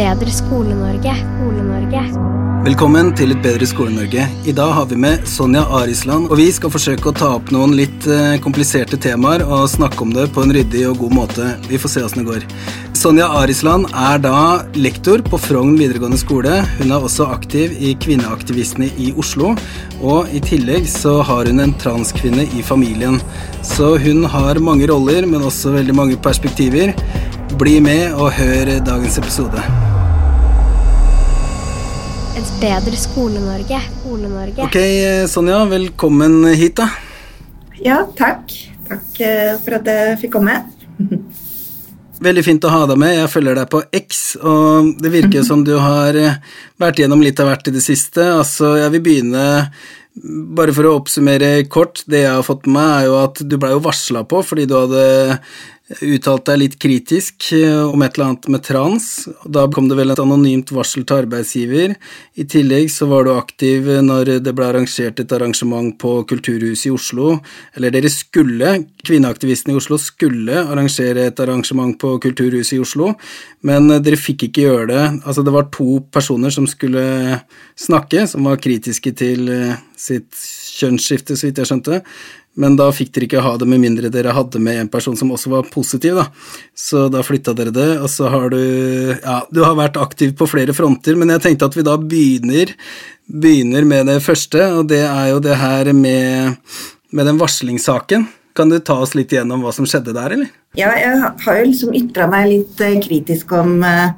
Bedre Skole-Norge. Skole-Norge. Velkommen til Et bedre Skole-Norge. I dag har vi med Sonja Arisland, og vi skal forsøke å ta opp noen litt eh, kompliserte temaer og snakke om det på en ryddig og god måte. Vi får se åssen det går. Sonja Arisland er da lektor på Frogn videregående skole. Hun er også aktiv i Kvinneaktivistene i Oslo, og i tillegg så har hun en transkvinne i familien. Så hun har mange roller, men også veldig mange perspektiver. Bli med og hør dagens episode. Et bedre Skole-Norge. Skole-Norge. Ok, Sonja, velkommen hit, da. Ja, takk. Takk eh, for at jeg fikk komme. Veldig fint å ha deg med. Jeg følger deg på X, og det virker som du har eh, vært gjennom litt av hvert i det siste. Altså, jeg vil begynne bare for å oppsummere kort. Det jeg har fått med meg, er jo at du blei jo varsla på fordi du hadde uttalt deg litt kritisk eh, om et eller annet med trans. Da kom det vel et anonymt varsel til arbeidsgiver. I tillegg så var du aktiv når det ble arrangert et arrangement på Kulturhuset i Oslo. Eller dere skulle, kvinneaktivistene i Oslo skulle arrangere et arrangement på Kulturhuset i Oslo, men dere fikk ikke gjøre det. Altså det var to personer som skulle snakke, som var kritiske til eh, sitt kjønnsskifte, så vidt jeg skjønte men da fikk dere ikke ha det med mindre dere hadde med en person som også var positiv, da. Så da flytta dere det, og så har du Ja, du har vært aktiv på flere fronter, men jeg tenkte at vi da begynner, begynner med det første, og det er jo det her med, med den varslingssaken. Kan du ta oss litt igjennom hva som skjedde der, eller? Ja, jeg har jo liksom ytra meg litt eh, kritisk om eh,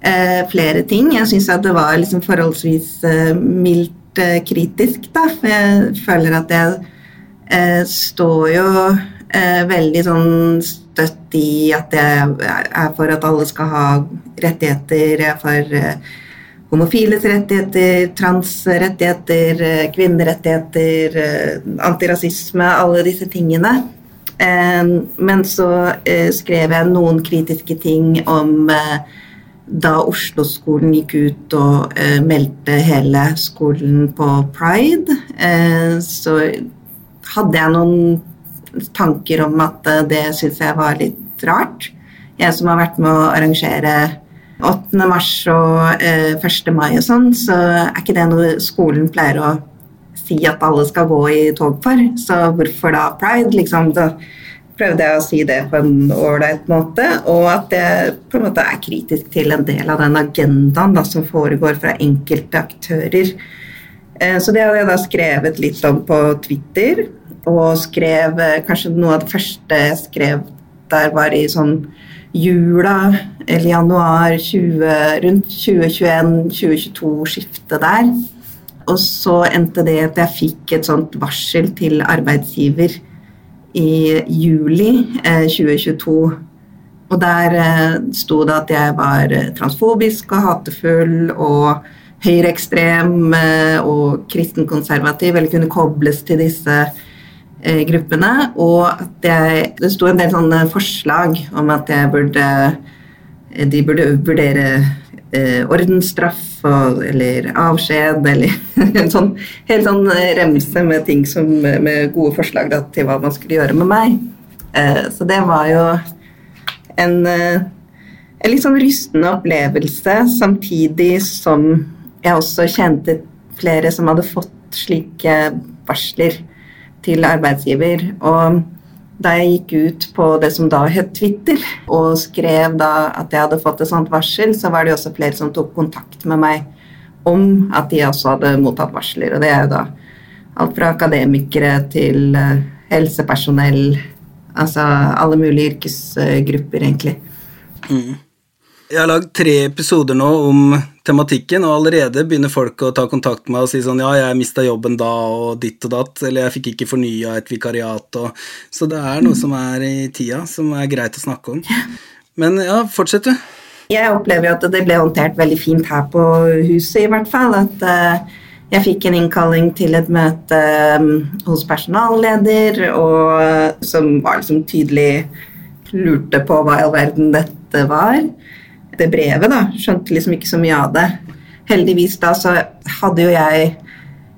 eh, flere ting. Jeg syns at det var liksom forholdsvis eh, mildt eh, kritisk, da. For jeg føler at jeg står jo eh, veldig sånn støtt i at jeg er for at alle skal ha rettigheter. Jeg er for eh, homofiles rettigheter, transrettigheter, eh, kvinnerettigheter, eh, antirasisme, alle disse tingene. Eh, men så eh, skrev jeg noen kritiske ting om eh, da Oslo-skolen gikk ut og eh, meldte hele skolen på pride, eh, så hadde jeg noen tanker om at eh, det syns jeg var litt rart. Jeg som har vært med å arrangere 8. mars og eh, 1. mai og sånn, så er ikke det noe skolen pleier å si at alle skal gå i tog for. Så hvorfor da pride? Liksom, da prøvde jeg å si det på en ålreit måte, og at jeg på en måte er kritisk til en del av den agendaen da, som foregår fra enkelte aktører. Eh, Så det hadde jeg da skrevet litt om på Twitter, og skrev eh, kanskje noe av det første jeg skrev der var i sånn jula eller januar 20, rundt 2021-2022-skiftet der. Og så endte det at jeg fikk et sånt varsel til arbeidsgiver i juli eh, 2022. Og der eh, sto det at jeg var eh, transfobisk og hatefull og høyreekstrem eh, og kristenkonservativ, eller kunne kobles til disse eh, gruppene. Og at jeg Det sto en del sånne forslag om at jeg burde eh, De burde vurdere ordensstraff eller avskjed eller en sånn helt sånn remse med ting som med gode forslag da, til hva man skulle gjøre med meg. Så det var jo en, en litt sånn rystende opplevelse, samtidig som jeg også kjente flere som hadde fått slike varsler til arbeidsgiver. Og da jeg gikk ut på det som da het Twitter, og skrev da at jeg hadde fått et sånt varsel, så var det også flere som tok kontakt med meg om at de også hadde mottatt varsler. Og det er jo da alt fra akademikere til eh, helsepersonell, altså alle mulige yrkesgrupper, egentlig. Jeg har lagd tre episoder nå om tematikken, og allerede begynner folk å ta kontakt med meg og si sånn ja, jeg mista jobben da, og ditt og datt, eller jeg fikk ikke fornya et vikariat, og Så det er noe som er i tida, som er greit å snakke om. Men ja, fortsett du. Jeg opplever jo at det ble håndtert veldig fint her på huset, i hvert fall. At uh, jeg fikk en innkalling til et møte um, hos personalleder, og som var liksom tydelig lurte på hva i all verden dette var. Det brevet, da. Skjønte liksom ikke så mye av det. Heldigvis da så hadde jo jeg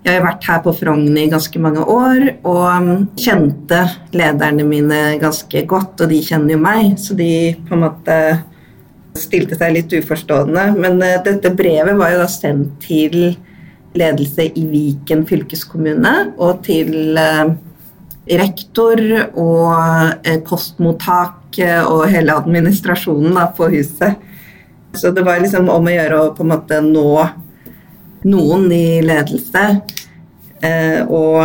jeg har vært her på Frogn i ganske mange år og um, kjente lederne mine ganske godt, og de kjenner jo meg, så de på en måte stilte seg litt uforstående. Men uh, dette brevet var jo da sendt til ledelse i Viken fylkeskommune og til uh, rektor og uh, postmottak og hele administrasjonen da, på huset. Så det var liksom om å gjøre å på en måte nå noen i ledelse. Eh, og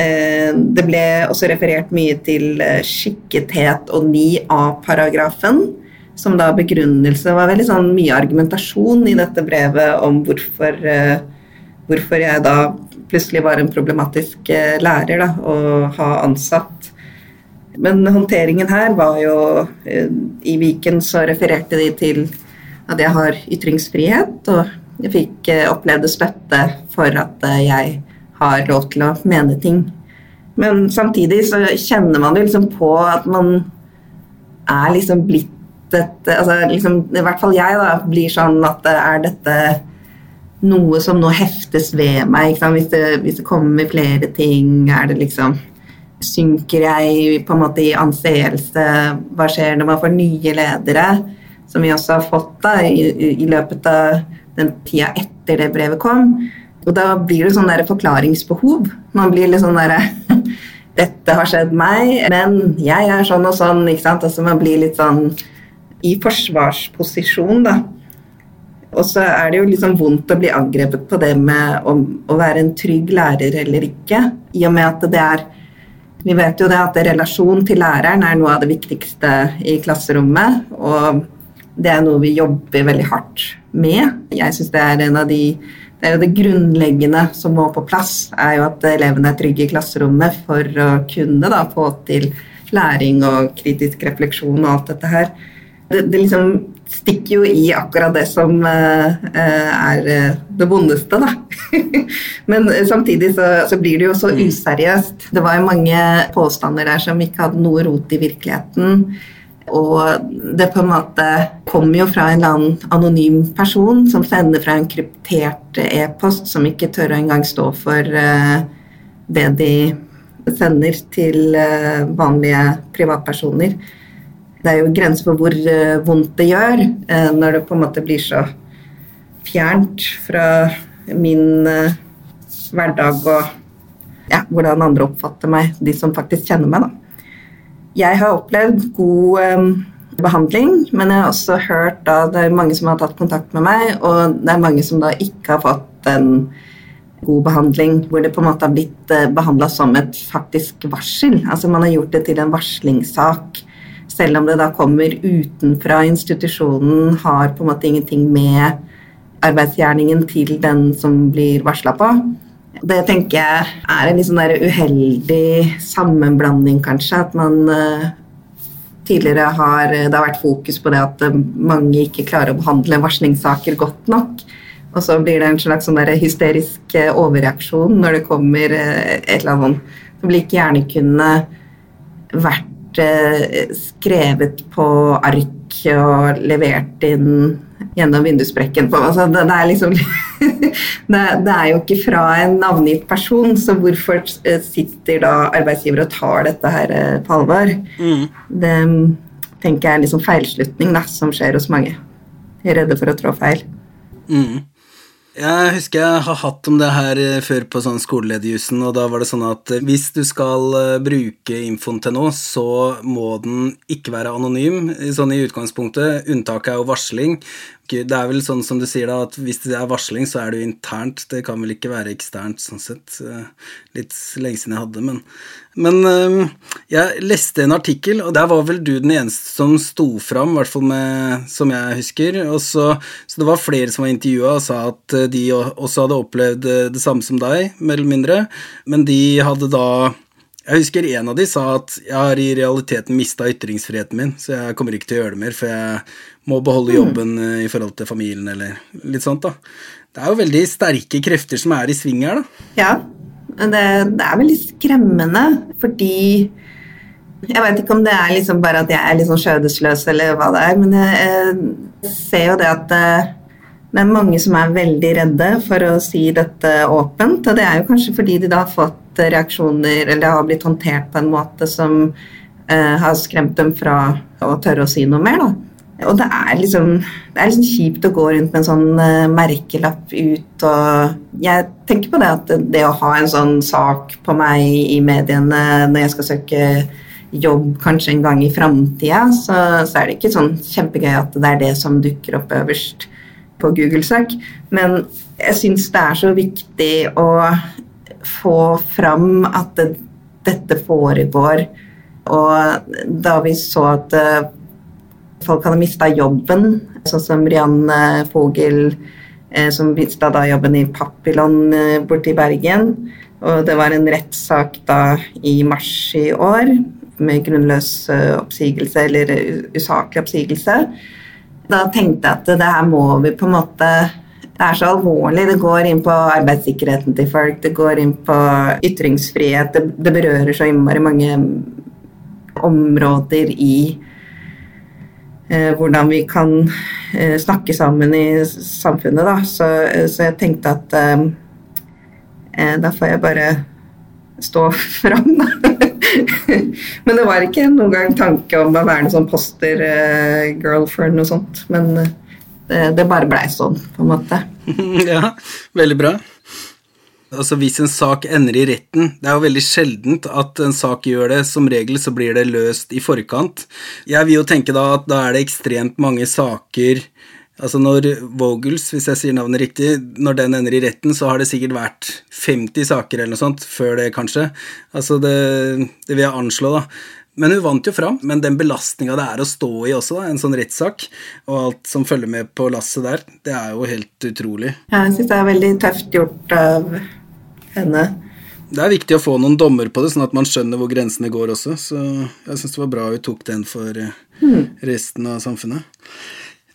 eh, det ble også referert mye til eh, skikkethet og 9a-paragrafen, som da begrunnelse var veldig sånn mye argumentasjon i dette brevet om hvorfor, hvorfor jeg da plutselig var en problematisk lærer da, å ha ansatt. Men håndteringen her var jo I Viken så refererte de til at jeg har ytringsfrihet, og jeg fikk eh, opplevde støtte for at eh, jeg har lov til å mene ting. Men samtidig så kjenner man jo liksom på at man er liksom blitt et altså liksom, I hvert fall jeg da, blir sånn at eh, er dette noe som nå heftes ved meg? Hvis det, hvis, det, kommer flere ting, er det liksom Synker jeg på en måte i anseelse? Hva skjer når man får nye ledere? Som vi også har fått da, i, i løpet av den tida etter det brevet kom. Og da blir det sånn der forklaringsbehov. Man blir litt sånn derre Dette har skjedd meg, men jeg er sånn og sånn. ikke sant? Altså Man blir litt sånn i forsvarsposisjon, da. Og så er det jo liksom vondt å bli angrepet på det med å, å være en trygg lærer eller ikke. I og med at det er Vi vet jo det at relasjon til læreren er noe av det viktigste i klasserommet. Og det er noe vi jobber veldig hardt med. Jeg syns det er en av de det er jo det grunnleggende som må på plass, er jo at elevene er trygge i klasserommet for å kunne da få til læring og kritisk refleksjon og alt dette her. Det, det liksom stikker jo i akkurat det som uh, er uh, det vondeste, da. Men samtidig så, så, blir det jo så useriøst. Det var jo mange påstander der som ikke hadde noe rot i virkeligheten. Og det på en måte kommer jo fra en eller annen anonym person som sender fra en kryptert e-post som ikke tør å engang stå for uh, det de sender til uh, vanlige privatpersoner. Det er jo grenser for hvor uh, vondt det gjør når det på en måte blir så fjernt fra min hverdag og ja, hvordan andre oppfatter meg, de som faktisk kjenner meg. da. Jeg har opplevd god um, behandling, men jeg har også hørt da det er mange som har tatt kontakt med meg, og det er mange som da ikke har fått en god behandling, hvor det på en måte har blitt eh, behandla som et faktisk varsel. Altså man har gjort det til en varslingssak, selv om det da kommer utenfra institusjonen, har på en måte ingenting med arbeidsgjerningen til den som blir varsla på. Det tenker jeg er en litt sånn der uheldig sammenblanding, kanskje. At man uh, tidligere har Det har vært fokus på det at uh, mange ikke klarer å behandle varslingssaker godt nok. Og så blir det en slags sånn hysterisk uh, overreaksjon når det kommer et eller annet som like gjerne kunne vært skrevet på ark og levert inn gjennom vindussprekken på altså, det, det, er liksom det, det, er jo ikke fra en navngitt person, så hvorfor eh, sitter da arbeidsgiver og tar dette her eh, på alvor? Mm. Det tenker jeg er en liksom feilslutning da, som skjer hos mange. De er redde for å trå feil. Mm. Jeg husker jeg har hatt om det her eh, før på sånn skolelederjussen, og da var det sånn at hvis du skal bruke infoen til noe, så må den ikke være anonym, sånn i utgangspunktet. Unntaket er jo varsling. Det er vel sånn som du sier, da, at hvis det er varsling, så er det jo internt. Det kan vel ikke være eksternt, sånn sett. Litt lenge siden jeg hadde, men Men jeg leste en artikkel, og der var vel du den eneste som sto fram, i hvert fall med, som jeg husker. Og Så, så, det var flere som var intervjua og sa at de også hadde opplevd det samme som deg, mer eller mindre, men de hadde da Jeg husker en av de sa at jeg har i realiteten mista ytringsfriheten min, så jeg kommer ikke til å gjøre det mer, for jeg må beholde jobben mm. i forhold til familien, eller litt sånt, da. Det er jo veldig sterke krefter som er i sving her, da. Ja, det, det er veldig skremmende, fordi jeg vet ikke om det er liksom bare at jeg er litt sånn skjødesløs, eller hva det er, men jeg, jeg ser jo det at eh, det er mange som er veldig redde for å si dette åpent. Og det er jo kanskje fordi de da har fått reaksjoner, eller det har blitt håndtert på en måte som eh, har skremt dem fra å tørre å si noe mer. da. Og det er liksom det er liksom kjipt å gå rundt med en sånn uh, merkelapp ut og Jeg tenker på det at det å ha en sånn sak på meg i mediene når jeg skal søke jobb kanskje en gang i framtida, så, så, er det ikke sånn kjempegøy at det er det som dukker opp øverst på Google-søk. Men jeg syns det er så viktig å få fram at det, dette foregår. Og da vi så at uh, folk hadde mista jobben, sånn som Rianne Fogel, uh, som mista jobben i Papillon uh, borte i Bergen. Og det var en rettssak da i mars i år med grunnløs oppsigelse eller usaklig oppsigelse da tenkte jeg at det her må vi på en måte det er så alvorlig. Det går inn på arbeidssikkerheten til folk, det går inn på ytringsfrihet. Det, det berører så innmari mange områder i eh, hvordan vi kan eh, snakke sammen i samfunnet, da. Så, så jeg tenkte at eh, eh da får jeg bare stå fram, da. men det var ikke noen gang tanke om å være noen sånn poster-girl for noe sånt. Men det, det, bare blei sånn, på en måte. ja, veldig bra. Altså Hvis en sak ender i retten Det er jo veldig sjeldent at en sak gjør det. Som regel så blir det løst i forkant. Jeg vil jo tenke da at da er det ekstremt mange saker Altså Når Vogels, hvis jeg sier navnet riktig, når den ender i retten, så har det sikkert vært 50 saker eller noe sånt før det, kanskje. Altså det, det vil jeg anslå, da. Men hun vant jo fram. Men den belastninga det er å stå i også, da, en sånn rettssak, og alt som følger med på lasset der, det er jo helt utrolig. Jeg syns det er veldig tøft gjort av henne. Det er viktig å få noen dommer på det, sånn at man skjønner hvor grensene går også. Så jeg syns det var bra hun tok den for eh, hmm. resten av samfunnet.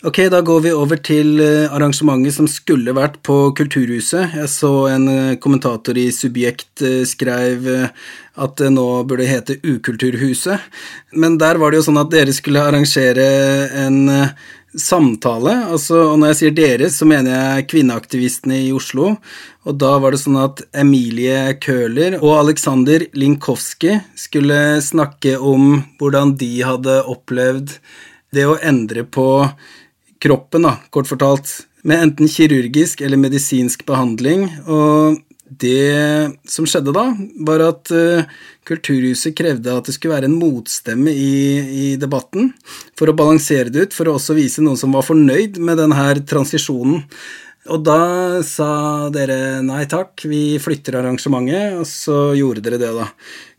Ok, da går vi over til eh, arrangementet som skulle vært på Kulturhuset. Jeg så en eh, kommentator i Subjekt eh, skrev at det nå burde hete Ukulturhuset. Men der var det jo sånn at dere skulle arrangere en samtale. Altså, og når jeg sier dere, så mener jeg kvinneaktivistene i Oslo. Og da var det sånn at Emilie Køhler og Aleksander Linkowski skulle snakke om hvordan de hadde opplevd det å endre på kroppen, da, kort fortalt, med enten kirurgisk eller medisinsk behandling. Og det som skjedde da, var at uh, Kulturhuset krevde at det skulle være en motstemme i, i, debatten for å balansere det ut, for å også vise noen som var fornøyd med denne transisjonen. Og da sa dere nei takk, vi flytter arrangementet, og så gjorde dere det, da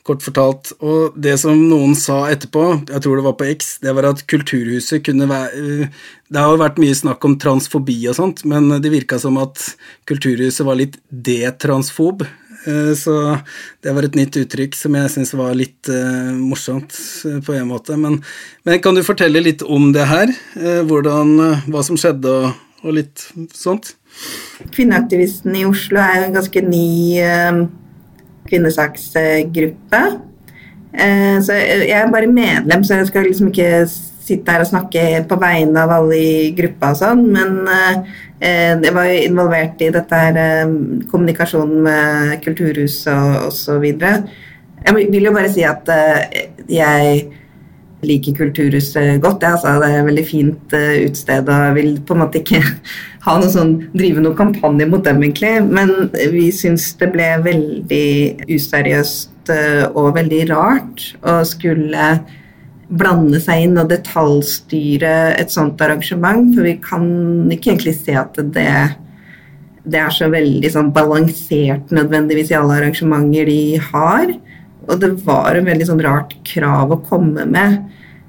kort fortalt. Og det som noen sa etterpå, jeg tror det var på X, det var at Kulturhuset kunne være Det har jo vært mye snakk om transfobi og sånt, men det virka som at Kulturhuset var litt detransfob. Eh, så det var et nytt uttrykk som jeg syns var litt uh, morsomt på en måte. Men, men, kan du fortelle litt om det her? Hvordan, hva som skjedde og, og litt sånt? Kvinneaktivisten i Oslo er en ganske ny kvinnesaksgruppe. Eh, så jeg er bare medlem, så jeg skal liksom ikke sitte her og snakke på vegne av alle i gruppa og sånn, men eh, jeg var jo involvert i dette her eh, kommunikasjonen med kulturhuset og så videre. Jeg vil jo bare si at jeg liker Kulturhuset godt. Ja, altså, det er et veldig fint utsted og jeg vil på en måte ikke ha noe sånn, drive noen kampanje mot dem, egentlig. Men vi syns det ble veldig useriøst uh, og veldig rart å skulle blande seg inn og detaljstyre et sånt arrangement, for vi kan ikke egentlig se at det, det er så veldig sånn balansert nødvendigvis i alle arrangementer de har. Og det var et veldig sånn rart krav å komme med.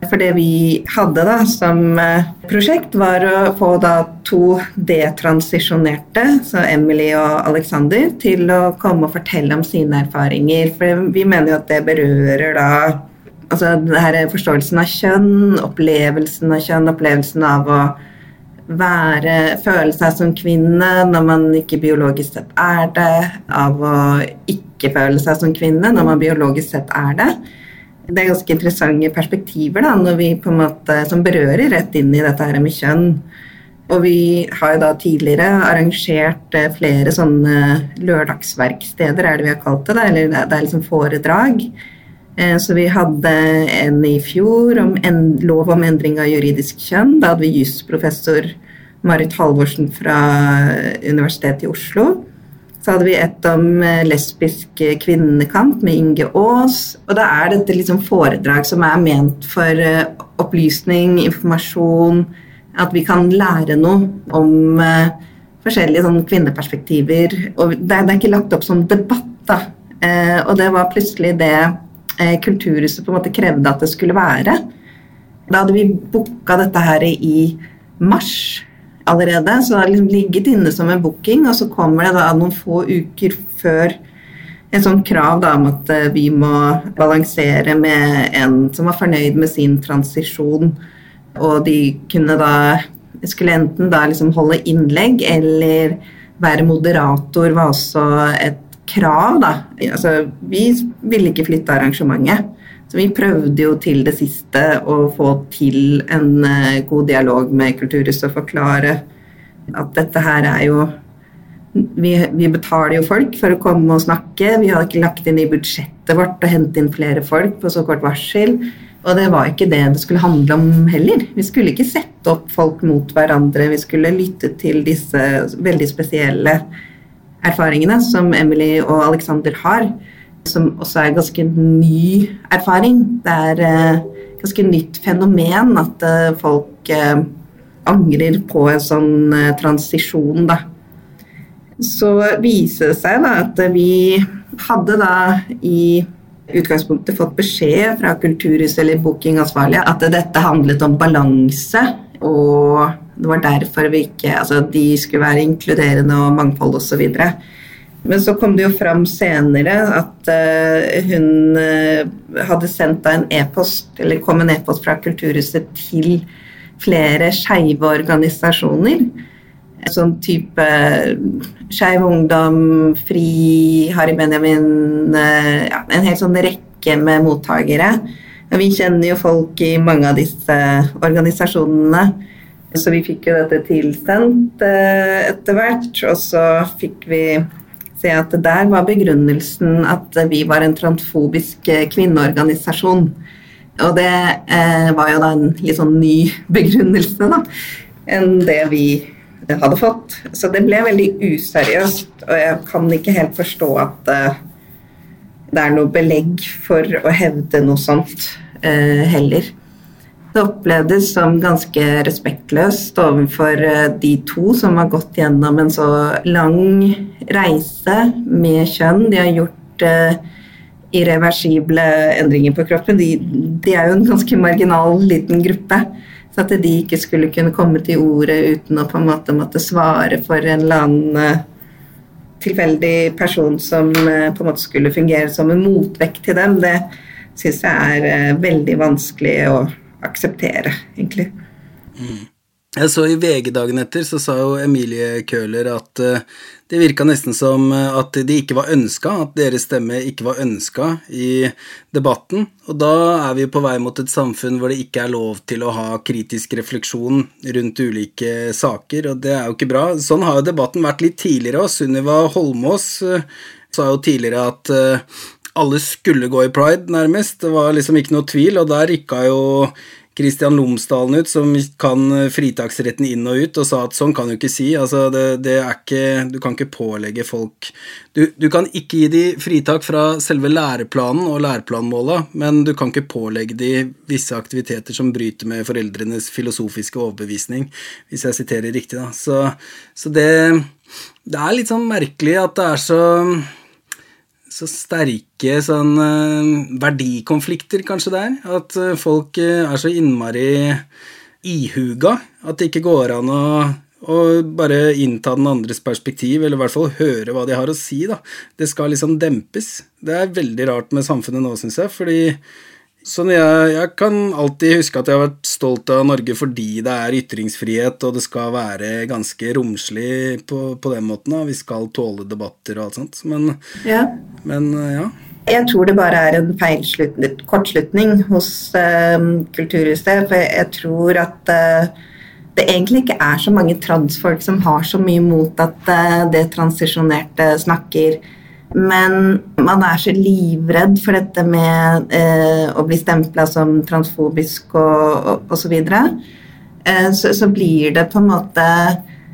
For det vi hadde da som eh, prosjekt, var å få da to detransisjonerte, så Emily og Alexander, til å komme og fortelle om sine erfaringer. For vi mener jo at det berører da altså denne forståelsen av kjønn, opplevelsen av kjønn, opplevelsen av å være, føle seg som kvinne når man ikke biologisk sett er det, av å ikke føle seg som kvinne når man biologisk sett er det. Det er ganske interessante perspektiver da, når vi på en måte, som berører rett inn i dette her med kjønn. Og vi har jo da tidligere arrangert eh, flere sånne lørdagsverksteder, er det vi har kalt det, eller det er liksom foredrag. Eh, så vi hadde en i fjor om en lov om endring av juridisk kjønn. Da hadde vi jusprofessor Marit Halvorsen fra Universitetet i Oslo. Så hadde vi et om eh, lesbisk kvinnekamp med Inge Aas. Og da er dette liksom foredrag som er ment for eh, opplysning, informasjon, at vi kan lære noe om forskjellige sånn, kvinneperspektiver. Og det er, ikke lagt opp som debatt, da. Og det var plutselig det Kulturhuset på en måte krevde at det skulle være. Da hadde vi booka dette her i mars allerede. Så det har liksom ligget inne som en booking, og så kommer det da noen få uker før en sånn krav da, om at eh, vi må balansere med en som var fornøyd med sin transisjon, og de kunne da skulle enten da liksom holde innlegg eller være moderator var også et krav, da. Altså, vi ville ikke flytte arrangementet. Så vi prøvde jo til det siste å få til en uh, god dialog med Kulturhuset og forklare at dette her er jo vi, vi, betaler jo folk for å komme og snakke. Vi hadde ikke lagt inn i budsjettet vårt å hente inn flere folk på så kort varsel. Og det var ikke det det skulle handle om heller. Vi skulle ikke sette opp folk mot hverandre. Vi skulle lytte til disse veldig spesielle erfaringene som Emily og Alexander har som også er ganske ny erfaring. Det er eh, ganske nytt fenomen at eh, folk eh, angrer på en sånn eh, transisjon, da. Så viser det seg da at vi hadde da i utgangspunktet fått beskjed fra Kulturhuset eller bookingansvarlige at dette handlet om balanse, og det var derfor vi ikke Altså de skulle være inkluderende og mangfold osv. Og, så men så kom det jo fram senere at uh, hun uh, hadde sendt en e-post, eller kom en e-post fra Kulturhuset til flere skeive organisasjoner. Sånn type Skeiv Ungdom, Fri, Harry Benjamin ja, En hel sånn rekke med mottakere. Og vi kjenner jo folk i mange av disse organisasjonene. Så vi fikk jo dette tilsendt etter hvert, og så fikk vi se at der var begrunnelsen at vi var en transfobisk eh, kvinneorganisasjon. Og det eh, var jo da en litt sånn ny begrunnelse da, enn det vi hadde fått. Så det ble veldig useriøst, og jeg kan ikke helt forstå at eh, det er noe belegg for å hevde noe sånt eh, heller. Det opplevdes som ganske respektløst overfor eh, de to som har gått gjennom en så lang reise med kjønn. De har gjort uh, irreversible endringer på kroppen. De, de, er jo en ganske marginal liten gruppe. Så at de ikke skulle kunne komme til ordet uten å på en måte måtte svare for en eller annen uh, tilfeldig person som på en måte skulle fungere som en motvekt til dem, det syns jeg er veldig vanskelig å akseptere, egentlig. Mm. Jeg så I VG dagen etter så sa jo Emilie Køhler at uh, det virka nesten som uh, at de ikke var ønska, at deres stemme ikke var ønska i debatten. Og da er vi på vei mot et samfunn hvor det ikke er lov til å ha kritisk refleksjon rundt ulike saker, og det er jo ikke bra. Sånn har jo debatten vært litt tidligere òg. Sunniva Holmås uh, sa jo tidligere at alle skulle gå i pride, nærmest. Det var liksom ikke noe tvil, og der rykka jo Kristian Lomsdalen ut, som kan fritaksretten inn og ut, og sa at sånn kan du ikke si. Altså, det, det er ikke Du kan ikke pålegge folk du, du, kan ikke gi de fritak fra selve læreplanen og læreplanmåla, men du kan ikke pålegge de visse aktiviteter som bryter med foreldrenes filosofiske overbevisning, hvis jeg siterer riktig, da. Så, så det Det er litt sånn merkelig at det er så så sterke sånn eh, verdikonflikter, kanskje, der. At eh, folk eh, er så innmari ihuga at det ikke går an å å bare innta den andres perspektiv, eller i hvert fall høre hva de har å si. da. Det skal liksom dempes. Det er veldig rart med samfunnet nå, syns jeg, fordi Sånn jeg, jeg, kan alltid huske at jeg har vært stolt av Norge fordi det er ytringsfrihet, og det skal være ganske romslig på, på den måten. Da. Vi skal tåle debatter og alt sånt. Men ja. men ja. Jeg tror det bare er en kortslutning hos uh, Kulturhuset. For jeg tror at uh, det egentlig ikke er så mange transfolk som har så mye mot at uh, det transisjonerte snakker men man er så livredd for dette med eh, å bli stempla som transfobisk og osv. Så, videre. eh, så Så blir det på en måte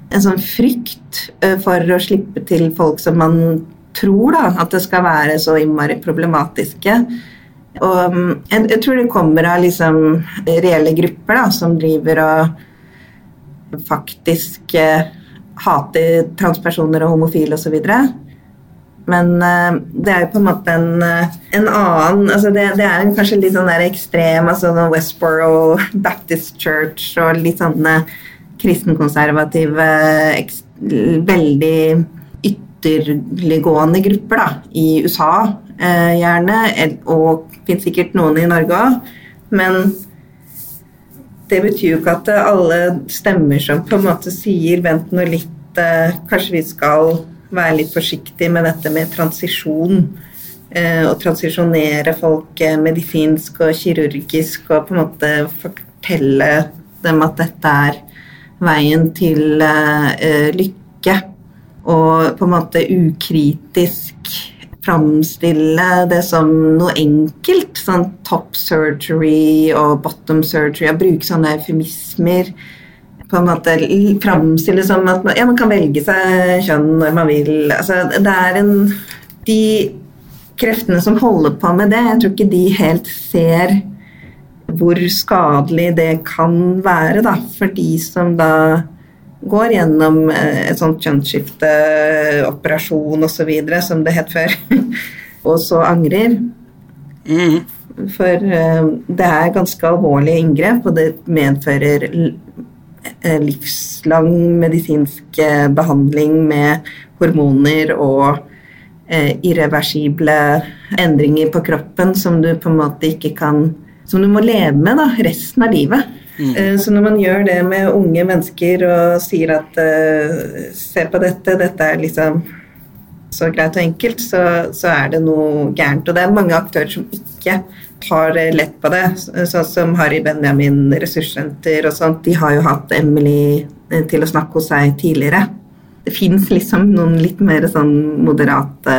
en sånn frykt eh, for å slippe til folk som man tror da, at det skal være så innmari problematiske. Og mm, jeg, jeg, tror det kommer av liksom reelle grupper da, som driver og faktisk eh, hater transpersoner og homofile osv. Og, så men uh, det er jo på en måte en, uh, en annen altså det, det, er en kanskje litt sånn der ekstrem altså Westboro Baptist Church og litt sånne kristenkonservative, veldig ytterliggående grupper da, i USA, uh, gjerne. Og finnes sikkert noen i Norge òg. Men det betyr jo ikke at alle stemmer som på en måte sier 'vent nå litt', kanskje vi skal være litt forsiktig med dette med transisjon. Eh, å transisjonere folk eh, medisinsk og kirurgisk og på en måte fortelle dem at dette er veien til eh, lykke. Og på en måte ukritisk framstille det som noe enkelt. Sånn top surgery og bottom surgery. Bruke sånne eufemismer på en måte framstilles som at ja, man kan velge seg kjønn når man vil. Altså, det er en De kreftene som holder på med det, jeg tror ikke de helt ser hvor skadelig det kan være da, for de som da går gjennom eh, et sånt kjønnsskifte, operasjon osv., som det het før, og så angrer. Mm. For uh, det er ganske alvorlige inngrep, og det medfører Eh, livslang medisinsk eh, behandling med hormoner og eh, irreversible endringer på kroppen som du på en måte ikke kan Som du må leve med da, resten av livet. Mm. Så når man gjør det med unge mennesker og sier at se på dette, dette er liksom så greit og enkelt, så, så er det noe gærent. Og det er mange aktører som ikke tar lett på det, sånn som Harry Benjamin ressurssenter og sånt. De har jo hatt Emily eh, til å snakke hos seg tidligere. Det fins liksom noen litt mer sånn moderate,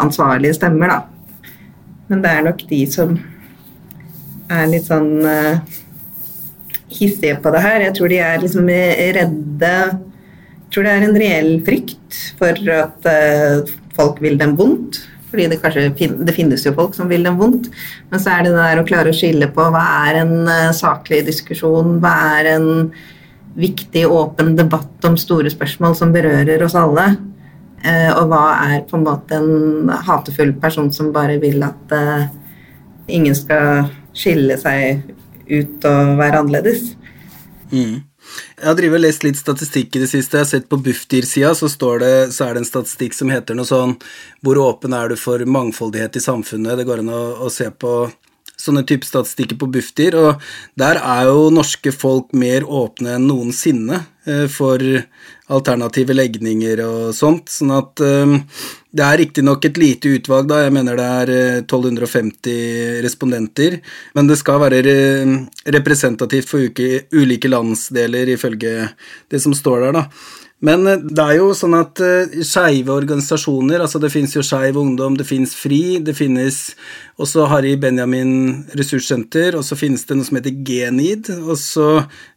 ansvarlige stemmer, da. Men det er nok de som er litt sånn hissige på det her. Jeg tror de er liksom redde Jeg tror det er en reell frykt for at folk vil dem vondt fordi det kanskje det finnes jo folk som vil dem vondt. Men så er det der å klare å skille på hva er en uh, saklig diskusjon, hva er en viktig, åpen debatt om store spørsmål som berører oss alle. Uh, og hva er på en måte en hatefull person som bare vil at uh, ingen skal skille seg ut og være annerledes. Mm. Jeg har drivet og lest litt statistikk i det siste. Jeg har sett på Bufdir-sida, så, så, er det en statistikk som heter noe sånn Hvor åpen er du for mangfoldighet i samfunnet? Det går an å, å se på sånne type statistikker på Bufdir, og der er jo norske folk mer åpne enn noensinne eh, for alternative legninger og sånt, sånn at um, det er riktignok et lite utvalg, da, jeg mener det er 1250 eh, respondenter, men det skal være representativt for ulike landsdeler, ifølge det som står der, da. Men eh, det er jo sånn at uh, skeive organisasjoner, altså det finnes jo Skeiv Ungdom, det finnes FRI, det finnes også Harry Benjamin ressurssenter, og så finnes det noe som heter Genid, og så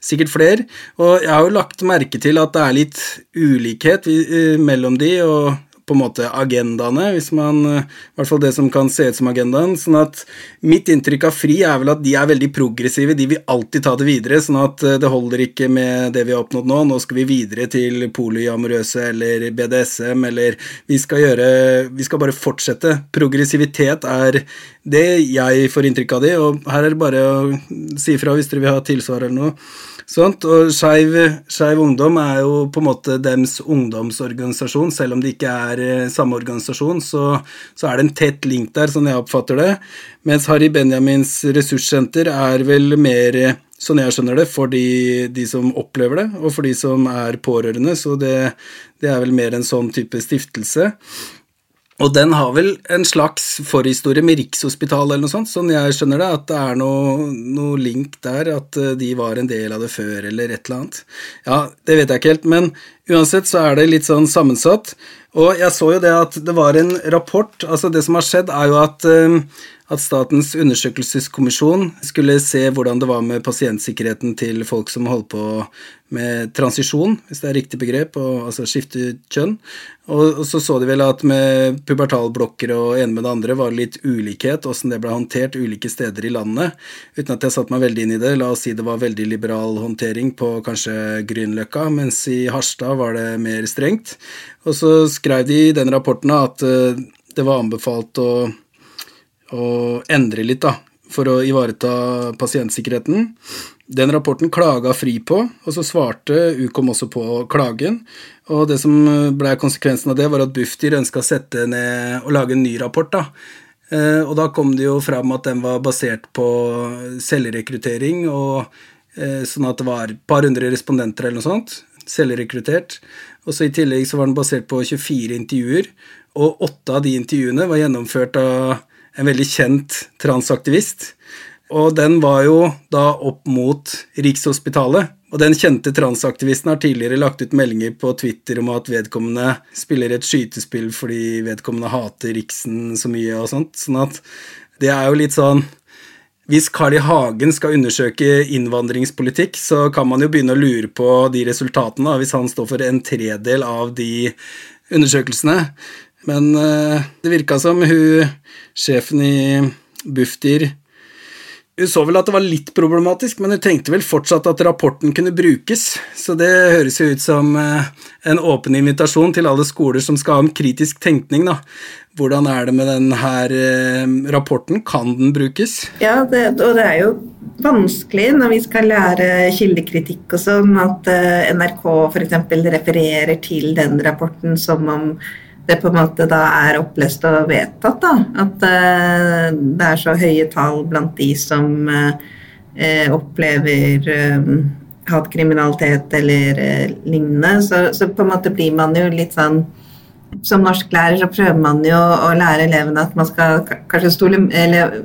sikkert flere. Og jeg har jo lagt merke til at det er litt ulikhet uh, mellom de, og på en måte agendaene, hvis man I hvert fall det som kan se ut som agendaen. sånn at mitt inntrykk av FRI er vel at de er veldig progressive, de vil alltid ta det videre, sånn at det holder ikke med det vi har oppnådd nå, nå skal vi videre til polyamorøse eller BDSM, eller vi skal gjøre Vi skal bare fortsette. Progressivitet er det jeg får inntrykk av de, og her er det bare å si ifra hvis dere vil ha tilsvar eller noe. Sånt, og Skeiv Ungdom er jo på en måte dems ungdomsorganisasjon, selv om det ikke er eh, samme organisasjon, så, så, er det en tett link der, sånn jeg oppfatter det. Mens Harry Benjamins ressurssenter er vel mer, sånn jeg skjønner det, for de, de som opplever det, og for de som er pårørende, så det, det er vel mer en sånn type stiftelse. Og den har vel en slags forhistorie med Rikshospitalet eller noe sånt, sånn jeg skjønner det, at det er noe, noe, link der, at eh, de var en del av det før eller et eller annet. Ja, det vet jeg ikke helt, men uansett så er det litt sånn sammensatt. Og jeg så jo det at det var en rapport, altså det som har skjedd er jo at uh, at Statens undersøkelseskommisjon skulle se hvordan det var med pasientsikkerheten til folk som holdt på med transisjon, hvis det er riktig begrep, og, altså skifte kjønn. Og, og, så så de vel at med pubertalblokker og ene med det andre var det litt ulikhet, åssen det ble håndtert ulike steder i landet. Uten at jeg satte meg veldig inn i det. La oss si det var veldig liberal håndtering på kanskje Grünerløkka, mens i Harstad var det mer strengt. Og så skrev de i den rapporten at uh, det var anbefalt å å endre litt, da, for å ivareta pasientsikkerheten. Den rapporten klaga Fri på, og så svarte Ukom også på klagen. Og det som ble konsekvensen av det, var at Bufdir ønska å sette ned og lage en ny rapport. da. Eh, og da kom det jo fram at den var basert på selvrekruttering, og eh, sånn at det var et par hundre respondenter eller noe sånt. Selvrekruttert. Og så i tillegg så var den basert på 24 intervjuer, og åtte av de intervjuene var gjennomført av en veldig kjent transaktivist. Og den var jo da opp mot Rikshospitalet. Og den kjente transaktivisten har tidligere lagt ut meldinger på Twitter om at vedkommende spiller et skytespill fordi vedkommende hater Riksen så mye og sånt. Sånn at det er jo litt sånn hvis Carl I. Hagen skal undersøke innvandringspolitikk, så kan man jo begynne å lure på de resultatene, hvis han står for en tredel av de undersøkelsene. Men uh, det virka som hun sjefen i Bufdir hun så vel at det var litt problematisk, men hun tenkte vel fortsatt at rapporten kunne brukes, så det høres jo ut som uh, en åpen invitasjon til alle skoler som skal ha om kritisk tenkning, da. Hvordan er det med denne uh, rapporten? Kan den brukes? Ja, det, og det er jo vanskelig når vi skal lære kildekritikk og sånn, at NRK f.eks. refererer til den rapporten som om det på en måte da er opplest og vedtatt. da, At uh, det er så høye tall blant de som uh, opplever um, hatkriminalitet eller uh, lignende. Så, så, på en måte blir man jo litt sånn Som norsklærer så prøver man jo å lære elevene at man skal kanskje stole Eller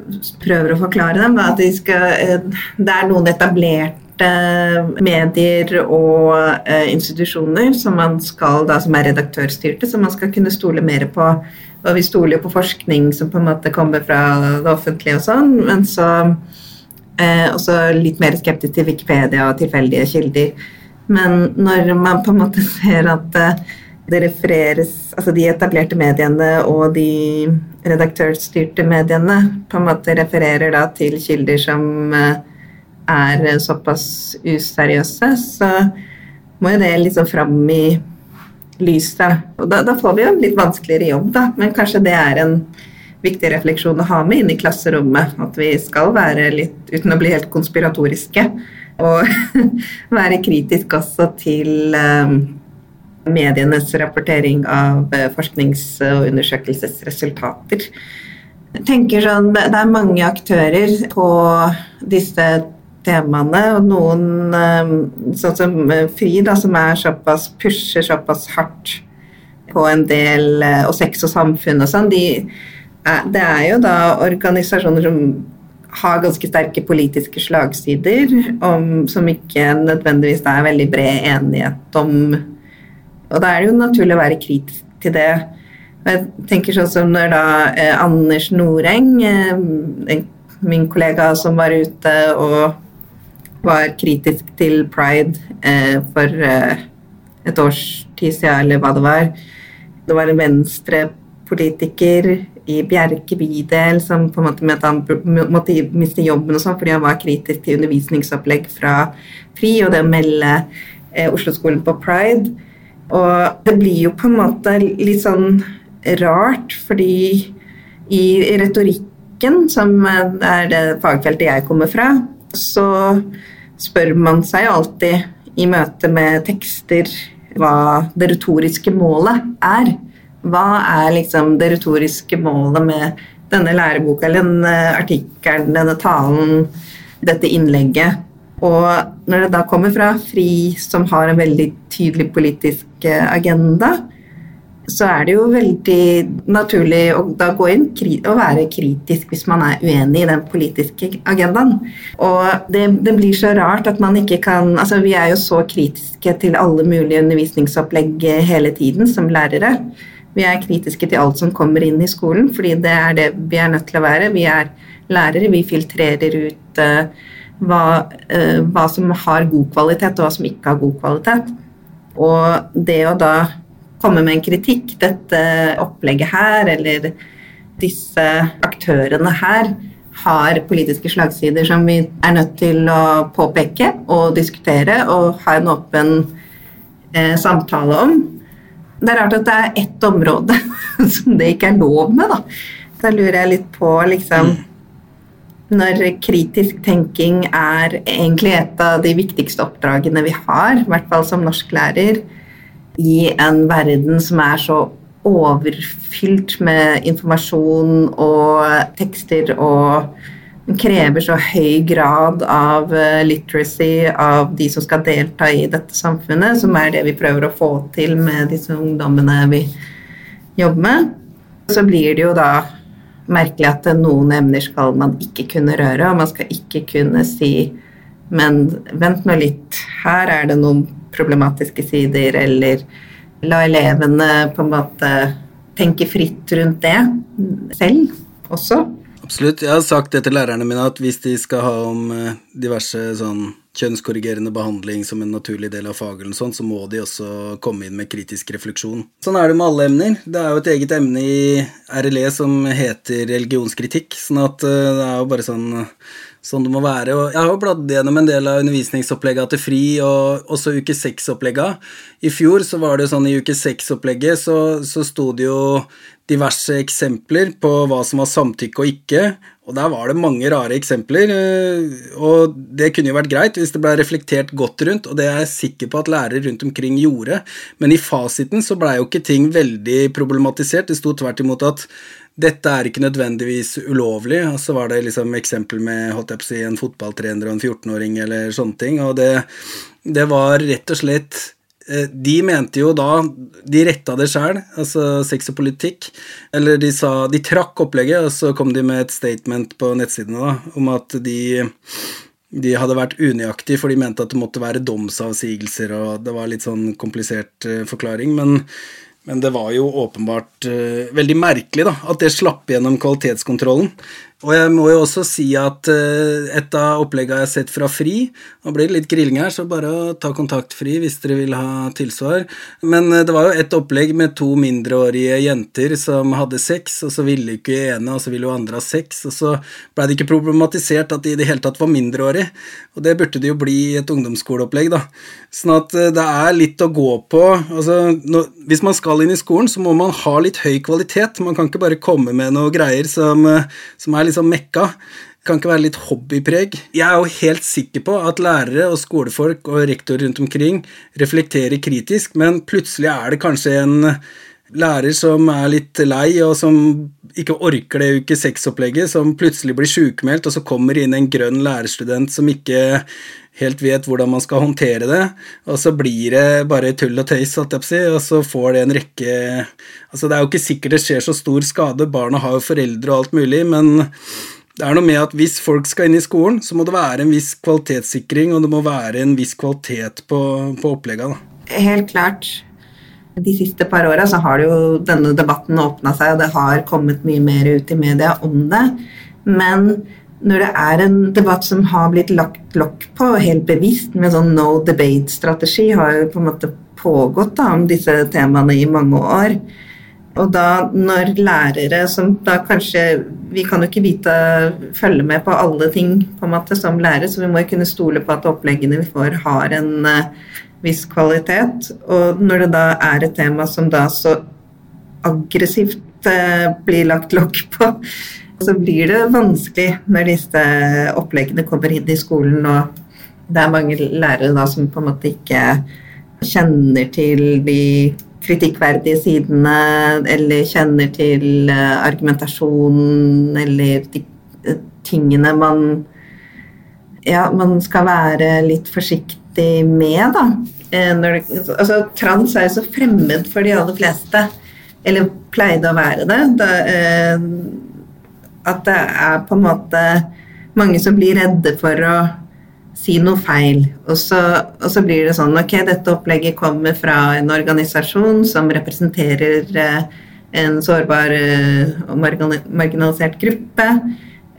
prøver å forklare dem da, at de skal, det er noen etablert medier og uh, institusjoner som man skal da, som er redaktørstyrte, som man skal kunne stole mer på. Og vi stoler jo på forskning som på en måte kommer fra det offentlige og sånn, men så eh, også litt mer skeptisk til Wikipedia og tilfeldige kilder. Men når man på en måte ser at uh, det refereres Altså de etablerte mediene og de redaktørstyrte mediene på en måte refererer da til kilder som uh, er såpass useriøse, så må jo det liksom fram i lyset. Og da, da, får vi jo en litt vanskeligere jobb, da, men kanskje det er en viktig refleksjon å ha med inn i klasserommet. At vi skal være litt, uten å bli helt konspiratoriske, og være kritisk også til um, medienes rapportering av uh, forsknings- og undersøkelsesresultater. Jeg tenker sånn, Det er mange aktører på disse temaene. Og noen, eh, sånn som eh, Fri, da, som er såpass pusher såpass hardt på en del eh, Og sex og samfunn og sånn, de, det er jo da organisasjoner som har ganske sterke politiske slagsider, om, som ikke nødvendigvis er veldig bred enighet om. Og da er det jo naturlig å være kritisk til det. Jeg tenker sånn som når da eh, Anders Noreng, eh, min kollega som var ute og var kritisk til pride eh, for eh, et års tid siden, eller hva det var. Det var en venstrepolitiker i Bjerke bydel som på en måte mente han måtte miste jobben og sånn fordi han var kritisk til undervisningsopplegg fra FRI og det å melde eh, Oslo-skolen på pride. Og det blir jo på en måte litt sånn rart, fordi i retorikken, som er det fagfeltet jeg kommer fra, så spør man seg alltid i møte med tekster hva det retoriske målet er. Hva er liksom det retoriske målet med denne læreboka eller denne artikkelen, denne talen, dette innlegget? Og når det da kommer fra FRI, som har en veldig tydelig politisk agenda, så er det jo veldig naturlig å da gå inn og være kritisk hvis man er uenig i den politiske agendaen. Og det, det, blir så rart at man ikke kan Altså, vi er jo så kritiske til alle mulige undervisningsopplegg hele tiden som lærere. Vi er kritiske til alt som kommer inn i skolen, fordi det er det vi er nødt til å være. Vi er lærere, vi filtrerer ut uh, hva, uh, hva, som har god kvalitet, og hva som ikke har god kvalitet. Og det å da komme med en kritikk, dette opplegget her, eller disse aktørene her, har politiske slagsider som vi er nødt til å påpeke og diskutere og ha en åpen eh, samtale om. Det er rart at det er ett område som det ikke er lov med, da. Da lurer jeg litt på, liksom mm når kritisk tenking er egentlig et av de viktigste oppdragene vi har, i hvert fall som norsklærer, i en verden som er så overfylt med informasjon og tekster og krever så høy grad av eh, literacy av de som skal delta i dette samfunnet, som er det vi prøver å få til med disse ungdommene vi jobber med. Så blir det jo da merkelig at noen emner skal man ikke kunne røre, og man skal ikke kunne si men vent nå litt, her er det noen problematiske sider, eller la elevene på en måte tenke fritt rundt det selv også. Absolutt. Jeg har sagt det til lærerne mine at hvis de skal ha om eh, diverse sånn kjønnskorrigerende behandling som en naturlig del av faget, eller sånn, så må de også komme inn med kritisk refleksjon. Sånn er det med alle emner. Det er jo et eget emne i RLE som heter religionskritikk, sånn at eh, det er jo bare sånn sånn det må være. Og jeg har jo bladd gjennom en del av undervisningsopplegga til FRI, og også uke seks-opplegga. I fjor så var det sånn i uke seks-opplegget så, så sto det jo diverse eksempler på hva som var samtykke og ikke, og der var det mange rare eksempler. Eh, og det kunne jo vært greit hvis det ble reflektert godt rundt, og det er jeg sikker på at lærere rundt omkring gjorde, men i fasiten så blei jo ikke ting veldig problematisert. Det sto tvert imot at dette er ikke nødvendigvis ulovlig, og så var det liksom eksempel med holdt jeg på å si, en fotballtrener og en 14-åring eller sånne ting, og det, det var rett og slett Eh, de mente jo da De retta det sjæl, altså sex og politikk. Eller de sa De trakk opplegget, og så kom de med et statement på nettsidene da, om at de de hadde vært unøyaktige, for de mente at det måtte være domsavsigelser, og det var litt sånn komplisert uh, forklaring. Men, men, det var jo åpenbart uh, veldig merkelig da, at det slapp gjennom kvalitetskontrollen. Og jeg må jo også si at uh, et av oppleggene jeg har sett fra FRI Nå blir det litt grilling her, så bare ta kontakt FRI hvis dere vil ha tilsvar. Men uh, det var jo et opplegg med to mindreårige jenter som hadde sex, og så ville ikke ene, og så ville jo andre ha sex, og så blei det ikke problematisert at de i det hele tatt var mindreårige. Og det burde det jo bli i et ungdomsskoleopplegg, da. Sånn at uh, det er litt å gå på. Altså, når, hvis man skal inn i skolen, så må man ha litt høy kvalitet. Man kan ikke bare komme med noe greier som, som er liksom mekka. Kan ikke være litt hobbypreg. Jeg er jo helt sikker på at lærere og skolefolk og rektor rundt omkring reflekterer kritisk, men plutselig er det kanskje en lærer som er litt lei, og som ikke orker det uke seks-opplegget, som plutselig blir sjukmeldt, og så kommer inn en grønn lærerstudent som ikke helt vet hvordan man skal håndtere det, og så blir det bare tull og tøys, og så får det en rekke Altså, det er jo ikke sikkert det skjer så stor skade, barna har jo foreldre og alt mulig, men det er noe med at hvis folk skal inn i skolen, så må det være en viss kvalitetssikring, og det må være en viss kvalitet på, på opplegga. Helt klart. De siste par åra så har jo denne debatten åpna seg, og det har kommet mye mer ut i media om det. Men når det er en debatt som har blitt lagt lokk på, helt bevisst, med sånn no debate-strategi, har jo på en måte pågått da, om disse temaene i mange år, Og da når lærere som da kanskje Vi kan jo ikke vite følge med på alle ting på en måte som lærer, så vi må jo kunne stole på at oppleggene vi får, har en uh, viss kvalitet. Og når det da er et tema som da så aggressivt uh, blir lagt lokk på, så blir det vanskelig når disse oppleggene kommer inn i skolen, og det er mange lærere da som på en måte ikke kjenner til de kritikkverdige sidene, eller kjenner til uh, argumentasjonen, eller de uh, tingene man Ja, man skal være litt forsiktig med, da. Uh, det, altså, trans er jo så fremmed for de aller fleste, eller pleide å være det. Da, at det er på en måte mange som blir redde for å si noe feil. Og så, og så, blir det sånn Ok, dette opplegget kommer fra en organisasjon som representerer eh, en sårbar eh, og marginalisert gruppe.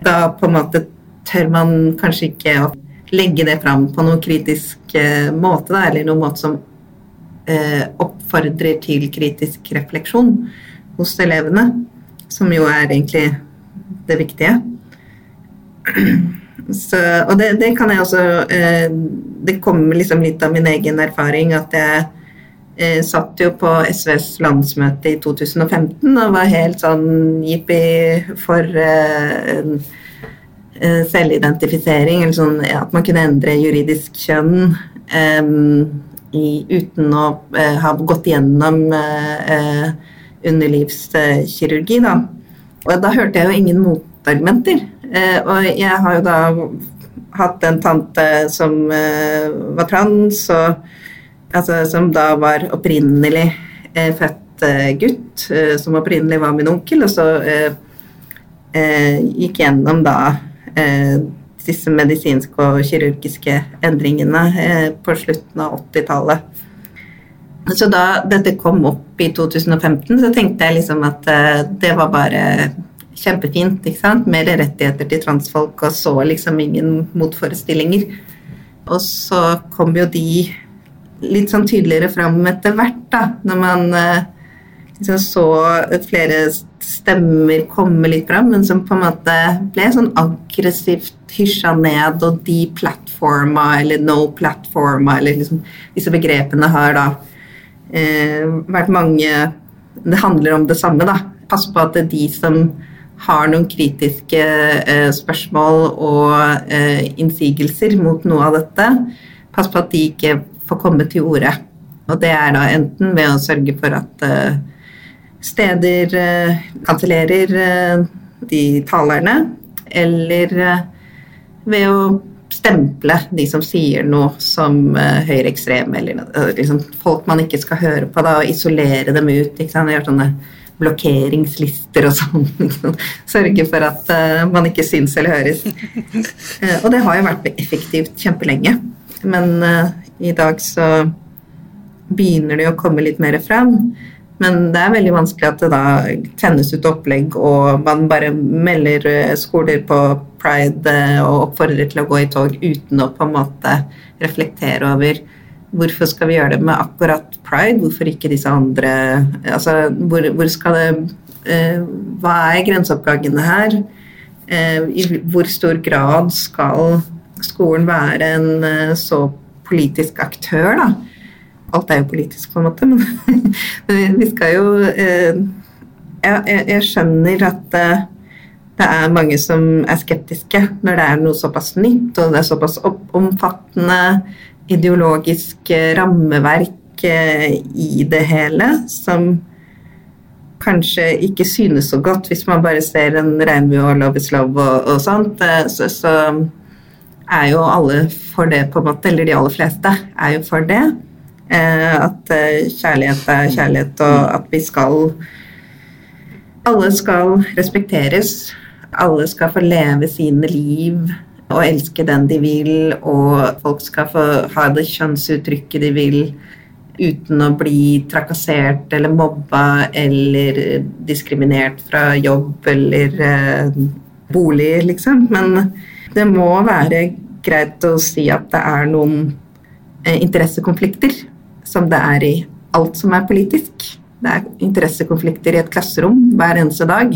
Da på en måte tør man kanskje ikke å legge det fram på noen kritisk eh, måte, da, eller noen måte som oppfordrer til kritisk refleksjon hos elevene. Som jo er egentlig det viktige. Så, og det, det, kan jeg også eh, Det kommer liksom litt av min egen erfaring at jeg eh, satt jo på SVs landsmøte i 2015 og var helt sånn jippi for eh, eh, selvidentifisering, eller sånn at man kunne endre juridisk kjønn eh, i, uten å eh, ha gått gjennom underlivskirurgi, da. Og da hørte jeg jo ingen motargumenter. Eh, og jeg har jo da hatt en tante som eh, var trans, og, altså, som da var opprinnelig eh, født gutt, som opprinnelig var min onkel, og så gikk gjennom da disse medisinske og kirurgiske endringene på slutten av 80-tallet. Så da dette kom opp i 2015, så tenkte jeg liksom at det var bare kjempefint. ikke sant? Mer rettigheter til transfolk, og så liksom ingen motforestillinger. Og så kom jo de litt sånn tydeligere fram etter hvert, da, når man eh, liksom så flere stemmer komme litt fram, men som på en måte ble sånn aggressivt hysja ned, og de-platforma eller no-platforma, eller liksom Disse begrepene har da eh, vært mange Det handler om det samme, da. Pass på at det er de som har noen kritiske eh, spørsmål og eh, innsigelser mot noe av dette, pass på at de ikke får komme til orde. Og det er da enten ved å sørge for at eh, steder eh, kansellerer eh, de talerne, eller eh, ved å stemple de som sier noe som uh, høyreekstreme, eller uh, liksom, folk man ikke skal høre på, da, og isolere dem ut. Ikke sant? Gjøre sånne blokkeringslister og sånn. Sørge for at uh, man ikke syns eller høres. Uh, og det har jo vært effektivt kjempelenge. Men i dag så begynner det å komme litt mer fram. Men det er veldig vanskelig at det da tennes ut opplegg, og man bare melder skoler på pride og oppfordrer til å gå i tog uten å på en måte reflektere over Hvorfor skal vi gjøre det med akkurat pride? Hvorfor ikke disse andre Altså, hvor, hvor skal det eh, Hva er grenseoppgangene her? Eh, I hvor stor grad skal skolen være en eh, så politisk aktør, da? Alt er jo politisk, på en måte, men vi skal jo eh, jeg, skjønner at eh, det er mange som er skeptiske når det er noe såpass nytt og det er såpass omfattende ideologisk eh, rammeverk i det hele som kanskje ikke synes så godt hvis man bare ser en regnbue og love is love og, og sånt. Så, så, er jo alle for det, på en måte. Eller de aller fleste er jo for det. At kjærlighet er kjærlighet, og at vi skal Alle skal respekteres. Alle skal få leve sine liv og elske den de vil, og folk skal få ha det kjønnsuttrykket de vil uten å bli trakassert eller mobba eller diskriminert fra jobb eller eh, bolig, liksom. Men det må være greit å si at det er noen eh, interessekonflikter, som det er i alt som er politisk. det er interessekonflikter i et klasserom hver eneste dag.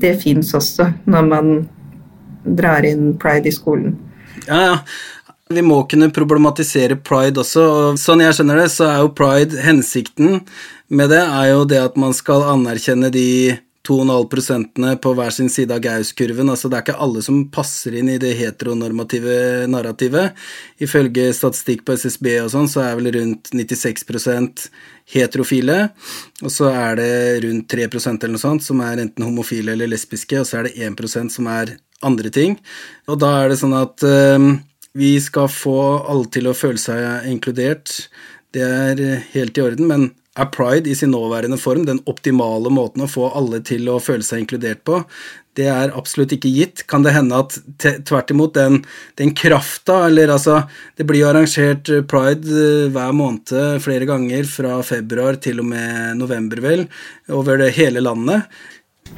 Det fins også når man drar inn pride i skolen. Ja, ja. Vi må kunne problematisere pride også. og Sånn jeg skjønner det, så er jo pride Hensikten med det er jo det at man skal anerkjenne de 2,5 prosentene på hver sin side av Gauss-kurven. Altså det er ikke alle som passer inn i det heteronormative narrativet. Ifølge statistikk på SSB og sånn, så er vel rundt 96% heterofile, og så er det rundt 3 eller noe sånt som er enten homofile eller lesbiske, og så er det 1% som er andre ting. Og da er det sånn at øh, vi skal få alle til å føle seg inkludert. Det er helt i orden, men er pride i sin nåværende form den optimale måten å få alle til å føle seg inkludert på? Det er absolutt ikke gitt. Kan det hende at tvert imot den, den krafta, eller altså Det blir jo arrangert pride eh, hver måned flere ganger fra februar til og med november, vel, over det hele landet.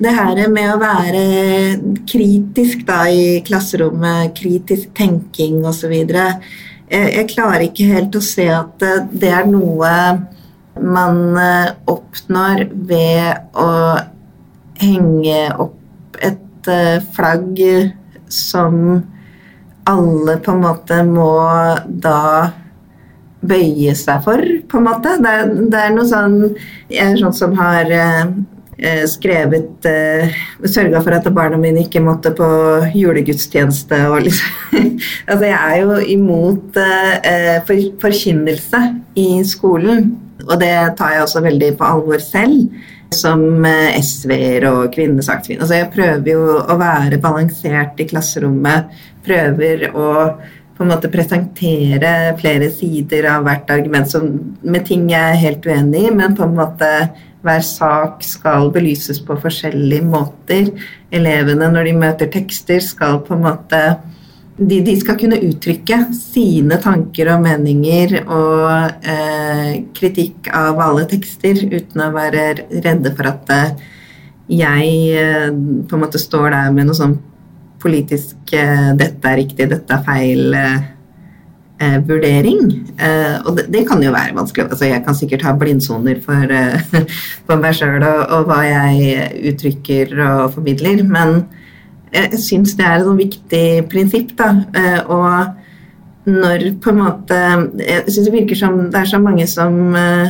Det her med å være kritisk da i klasserommet, kritisk tenking osv. Jeg, jeg klarer ikke helt å se at det er noe man eh, oppnår ved å henge opp et eh, flagg som alle på en måte må da bøye seg for, på en måte. Det er, det er noe sånn Jeg er sånn som har eh, Eh, skrevet eh, Sørga for at barna mine ikke måtte på julegudstjeneste og liksom Altså, jeg er jo imot eh, for, forkynnelse i skolen, og det tar jeg også veldig på alvor selv. Som eh, SV-er og kvinnesakskvinner. Altså, jeg prøver jo å være balansert i klasserommet. Prøver å på en måte presentere flere sider av hvert argument som, med ting jeg er helt uenig i, men på en måte hver sak skal belyses på forskjellige måter. Elevene, når de møter tekster, skal på en måte de, de skal kunne uttrykke sine tanker og meninger og eh, kritikk av alle tekster uten å være redde for at eh, jeg eh, på en måte står der med noe sånn politisk eh, 'dette er riktig, dette er feil' eh, eh, vurdering. Og det, det, kan jo være vanskelig. Altså, jeg kan sikkert ha blindsoner for, for meg sjøl og, og, hva jeg uttrykker og formidler, men jeg syns det er et sånn viktig prinsipp, da. Eh, og når på en måte Jeg syns det virker som det er så mange som eh,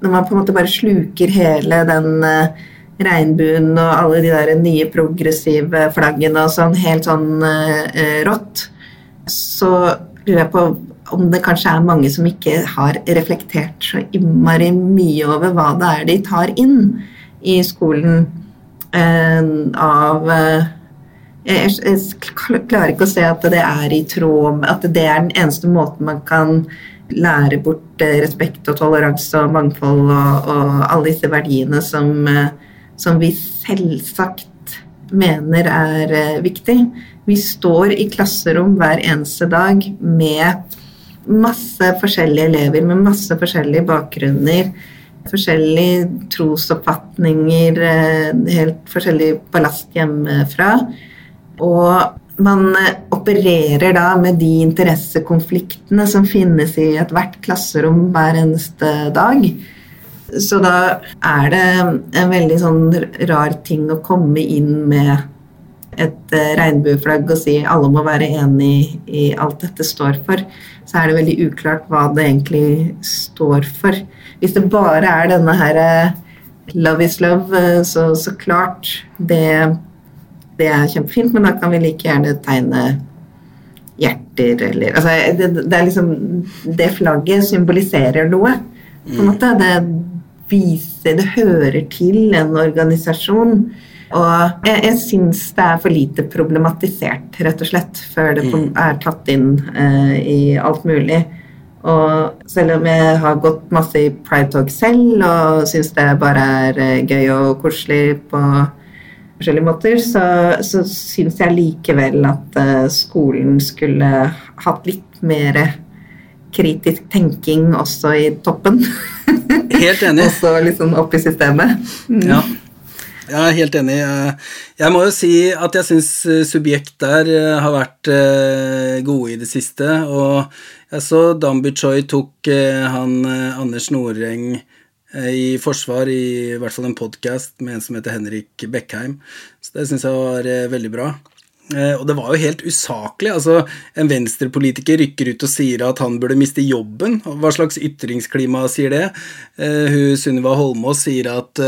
Når man på en måte bare sluker hele den eh, regnbuen og alle de der nye progressive flaggene og sånn helt sånn rått, så lurer jeg på om det kanskje er mange som ikke har reflektert så innmari mye over hva det er de tar inn i skolen eh, av eh, jeg, jeg, klarer ikke å se at det er i tråd At det er den eneste måten man kan lære bort eh, respekt og toleranse og mangfold og, og alle disse verdiene som, eh, som vi selvsagt mener er eh, viktig. Vi står i klasserom hver eneste dag med masse forskjellige elever med masse forskjellige bakgrunner. Forskjellige trosoppfatninger, helt forskjellig ballast hjemmefra. Og man eh, opererer da med de interessekonfliktene som finnes i ethvert klasserom hver eneste dag. Så da er det en veldig sånn rar ting å komme inn med et eh, regnbueflagg og si alle må være enig i alt dette står for så er det veldig uklart hva det egentlig står for. Hvis det bare er denne her eh, love is love, så, så klart det, det, er kjempefint, men da kan vi like gjerne tegne hjerter eller altså, det, det, er liksom Det flagget symboliserer noe, på en måte. Det viser Det hører til en organisasjon. Og jeg, jeg syns det er for lite problematisert, rett og slett, før det mm. er tatt inn eh, i alt mulig. Og selv om jeg har gått masse i Pride Talk selv og syns det bare er uh, gøy og koselig på forskjellige måter, så, så syns jeg likevel at uh, skolen skulle hatt litt mer kritisk tenking også i toppen. Helt enig. også liksom opp i systemet. Mm. Ja. Jeg er helt enig. Jeg må jo si at jeg syns eh, Subjekt der eh, har vært eh, gode i det siste. Og jeg så Dambu Choi tok han Anders Noreng eh, i forsvar, i, i hvert fall en podkast med en som heter Henrik Bekkheim. Så det syns jeg var eh, veldig bra. Eh, og det var jo helt usaklig. altså En venstrepolitiker rykker ut og sier at han burde miste jobben. Hva slags ytringsklima sier det? Hun Sunniva Holmås sier at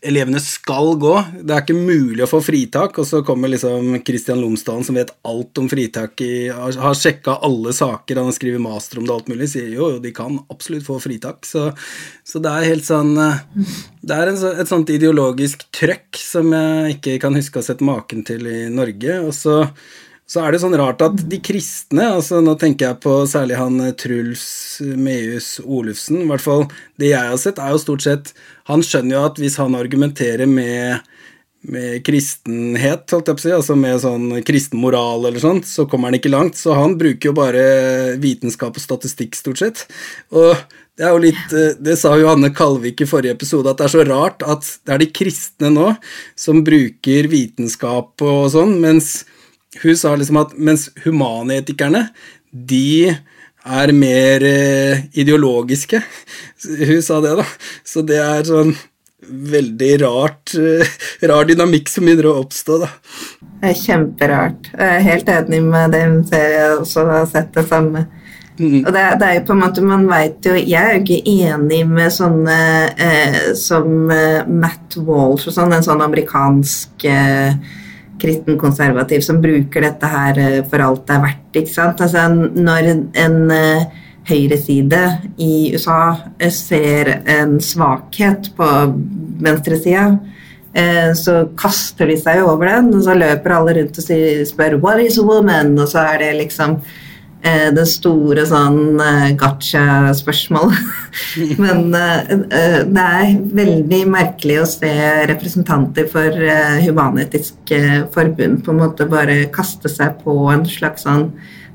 elevene skal gå. Det er ikke mulig å få fritak. Og så kommer liksom Kristian Lomsdalen, som vet alt om fritak, i, har, sjekka alle saker, han har skrevet master om det, alt mulig, sier jo, jo de kan absolutt få fritak. Så, så det er helt sånn eh, Det er en, et sånt ideologisk trøkk som jeg ikke kan huske å ha sett maken til i Norge. og så så er det sånn rart at de kristne altså Nå tenker jeg på særlig han eh, Truls Mehus Olufsen. I hvert fall det jeg har sett, er jo stort sett Han skjønner jo at hvis han argumenterer med, med kristenhet, holdt jeg på å si, altså med sånn kristen moral eller sånt, så kommer han ikke langt. Så han bruker jo bare vitenskap og statistikk, stort sett. Og det er jo litt eh, Det sa Johanne Kalvik i forrige episode, at det er så rart at det er de kristne nå som bruker vitenskap og sånn, mens hun sa liksom at mens humanetikerne, de er mer eh, ideologiske. Hun sa det, da. Så det er sånn veldig rart, eh, rar dynamikk som begynner å oppstå, da. Det er kjemperart. Jeg er helt enig med det hun ser, jeg også har sett det samme. Mm. Og det, det, er jo på en måte, Man vet jo Jeg er jo ikke enig med sånne eh, som eh, Matt Walsh og sånn, en sånn amerikansk eh, kristen konservativ som bruker dette her eh, for alt det er verdt. ikke sant? Altså, når en uh, høyreside i USA eh, ser en svakhet på venstresida, så kaster de seg over den, og så løper alle rundt og spør 'What is a woman?' og så er det liksom Eh, det store sånn uh, gotcha-spørsmålet. Men uh, det er veldig merkelig å se representanter for Human-Etisk Forbund på en måte bare kaste seg på en slags sånn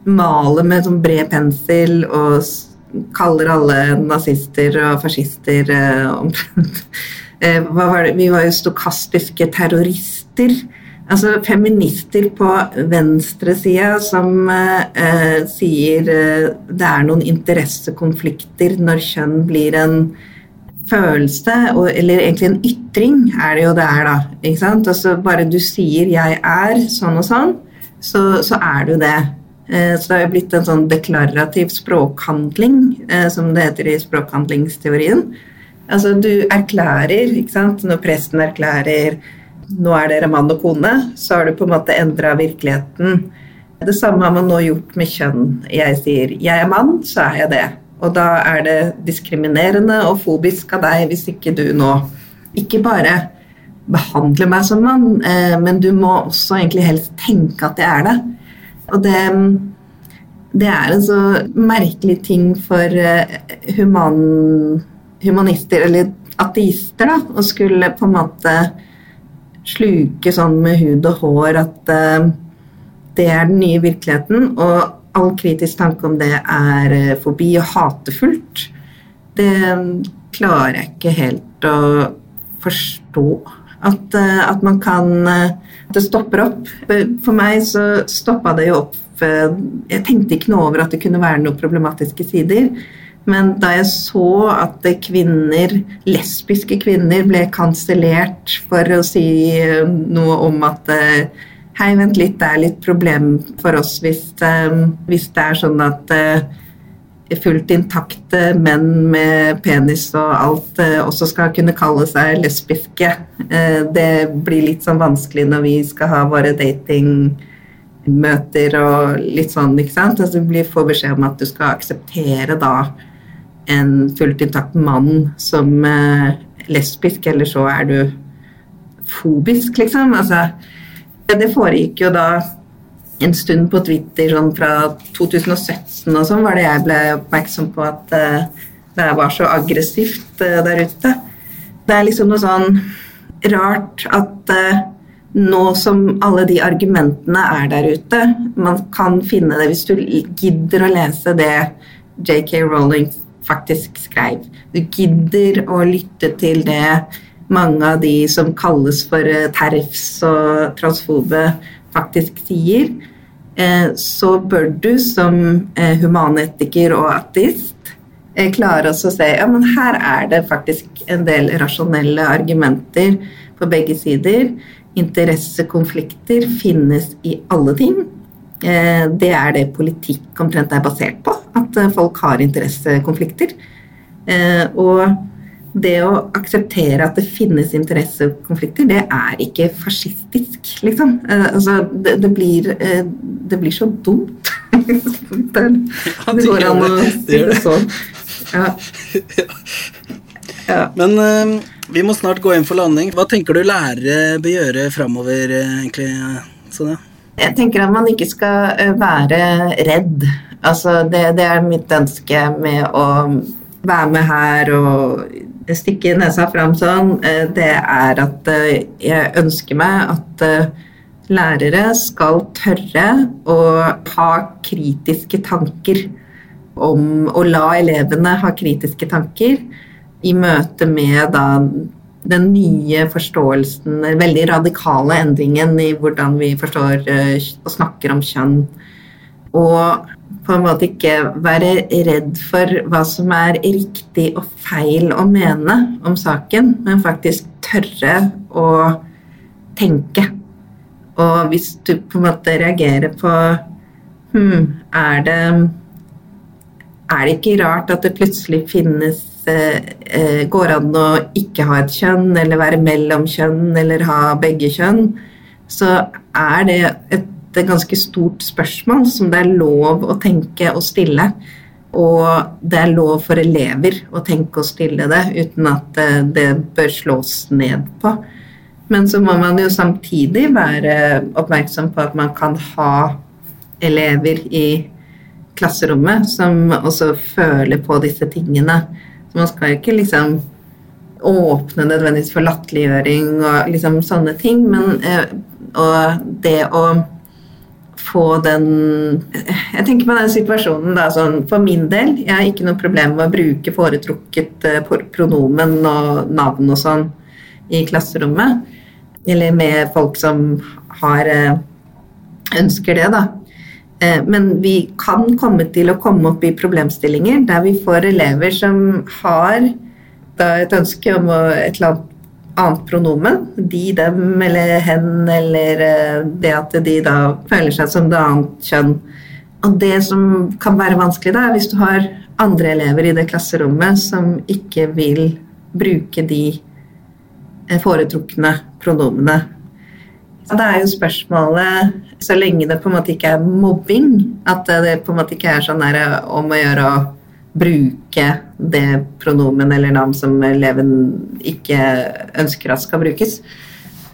male med sånn bred pensel og kaller alle nazister og fascister omtrent. Vi var jo stokastiske terrorister. Altså feminister på venstresida som eh, sier eh, det er noen interessekonflikter når kjønn blir en følelse, og, eller egentlig en ytring, er det jo det er, da. ikke sant? Altså Bare du sier 'jeg er sånn og sånn', så, så er du det. Eh, så det har jo blitt en sånn deklarativ språkhandling, eh, som det heter i språkhandlingsteorien. Altså du erklærer, ikke sant, når presten erklærer nå er dere mann og kone, så har du på en måte endra virkeligheten. Det samme har man nå gjort med kjønn. Jeg sier 'jeg er mann', så er jeg det. Og da er det diskriminerende og fobisk av deg hvis ikke du nå ikke bare behandler meg som mann, eh, men du må også egentlig helst tenke at jeg er det. Og det, det er en så merkelig ting for eh, human, humanister, eller ateister, da, å skulle på en måte sluke sånn med hud og hår at uh, det er den nye virkeligheten. Og all kritisk tanke om det er uh, forbi og hatefullt, det klarer jeg ikke helt å forstå. At, uh, at man kan Det stopper opp. For meg så stoppa det jo opp Jeg tenkte ikke noe over at det kunne være noen problematiske sider. Men da jeg så at kvinner, lesbiske kvinner ble kansellert for å si eh, noe om at eh, Hei, vent litt, det er litt problem for oss hvis, eh, hvis det er sånn at fullt intakte menn med penis og alt også skal kunne kalle seg lesbiske. Det blir litt sånn vanskelig når vi skal ha våre datingmøter og litt sånn, ikke sant. Altså, du får beskjed om at du skal akseptere da en fullt intakt mann som eh, lesbisk, eller så er du fobisk, liksom. Altså, det foregikk jo da en stund på Twitter sånn fra 2017 og sånn, var det jeg ble oppmerksom på at uh, det var så aggressivt uh, der ute. Det er liksom noe sånn rart at uh, nå som alle de argumentene er der ute, man kan finne det hvis du gidder å lese det JK Rowling faktisk skrev. Du gidder å lytte til det mange av de som kalles for eh, terfs og transfobe, faktisk sier, eh, så bør du som eh, humanetiker og ateist klare å se ja, men her er det faktisk en del rasjonelle argumenter på begge sider. Interessekonflikter finnes i alle ting. Eh, det er det politikk omtrent er basert på, at eh, folk har interessekonflikter. Eh, og det å akseptere at det finnes interessekonflikter, det er ikke fascistisk, liksom. Altså, det, det, blir, det blir så dumt. det, det går an å si det sånn. Ja. Ja. Men uh, vi må snart gå inn for landing. Hva tenker du lærere bør gjøre framover, egentlig? Sonja? Jeg tenker at man ikke skal eh, være redd. Altså, det, det, er mitt ønske med å være med her og stikke nesa fram sånn. Eh, det er at eh, jeg ønsker meg at lærere skal tørre å ha kritiske tanker om å la elevene ha kritiske tanker i møte med da den nye forståelsen, den veldig radikale endringen i hvordan vi forstår eh, og snakker om kjønn. Og på en måte ikke være redd for hva som er riktig og feil å mene om saken, men faktisk tørre å tenke. Og hvis du på en måte reagerer på Hm, er det Er det ikke rart at det plutselig finnes eh, går an å ikke ha et kjønn, eller være mellom kjønn, eller ha begge kjønn, så er det et, et ganske stort spørsmål som det er lov å tenke og stille. Og det er lov for elever å tenke og stille det uten at eh, det bør slås ned på. Men så må man jo samtidig være oppmerksom på at man kan ha elever i klasserommet som også føler på disse tingene. Så Man skal ikke liksom åpne nødvendigvis for latterliggjøring og liksom sånne ting, men eh, og det å få den Jeg tenker på den situasjonen da, sånn for min del. Jeg har ikke noe problem med å bruke foretrukket eh, pronomen og navn og sånn i klasserommet. Eller med folk som har eh, ønsker det, da. Eh, men vi kan komme til å komme opp i problemstillinger der vi får elever som har et ønske om et eller annet annet pronomen. De, dem eller hen, eller eh, det at de da føler seg som det annet kjønn. Og det som kan være vanskelig, da, er hvis du har andre elever i det klasserommet som ikke vil bruke de eh, foretrukne pronomene det er jo spørsmålet, så lenge det på en måte ikke er mobbing, at det på en måte ikke er sånn der om å gjøre å bruke det pronomen eller navn som eleven ikke ønsker at skal brukes.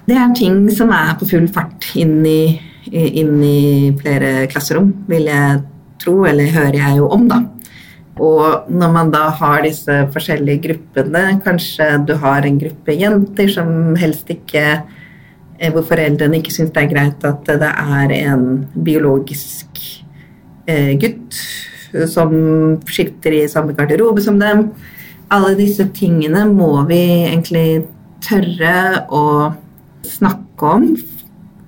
Det er ting som er på full fart inn i, inn i flere klasserom, vil jeg tro, eller hører jeg jo om, da. Og når man da har disse forskjellige gruppene, kanskje du har en gruppe jenter som helst ikke Eh, hvor foreldrene ikke syns det er greit at det er en biologisk eh, gutt som skifter i samme garderobe som dem. Alle disse tingene må vi egentlig tørre å snakke om.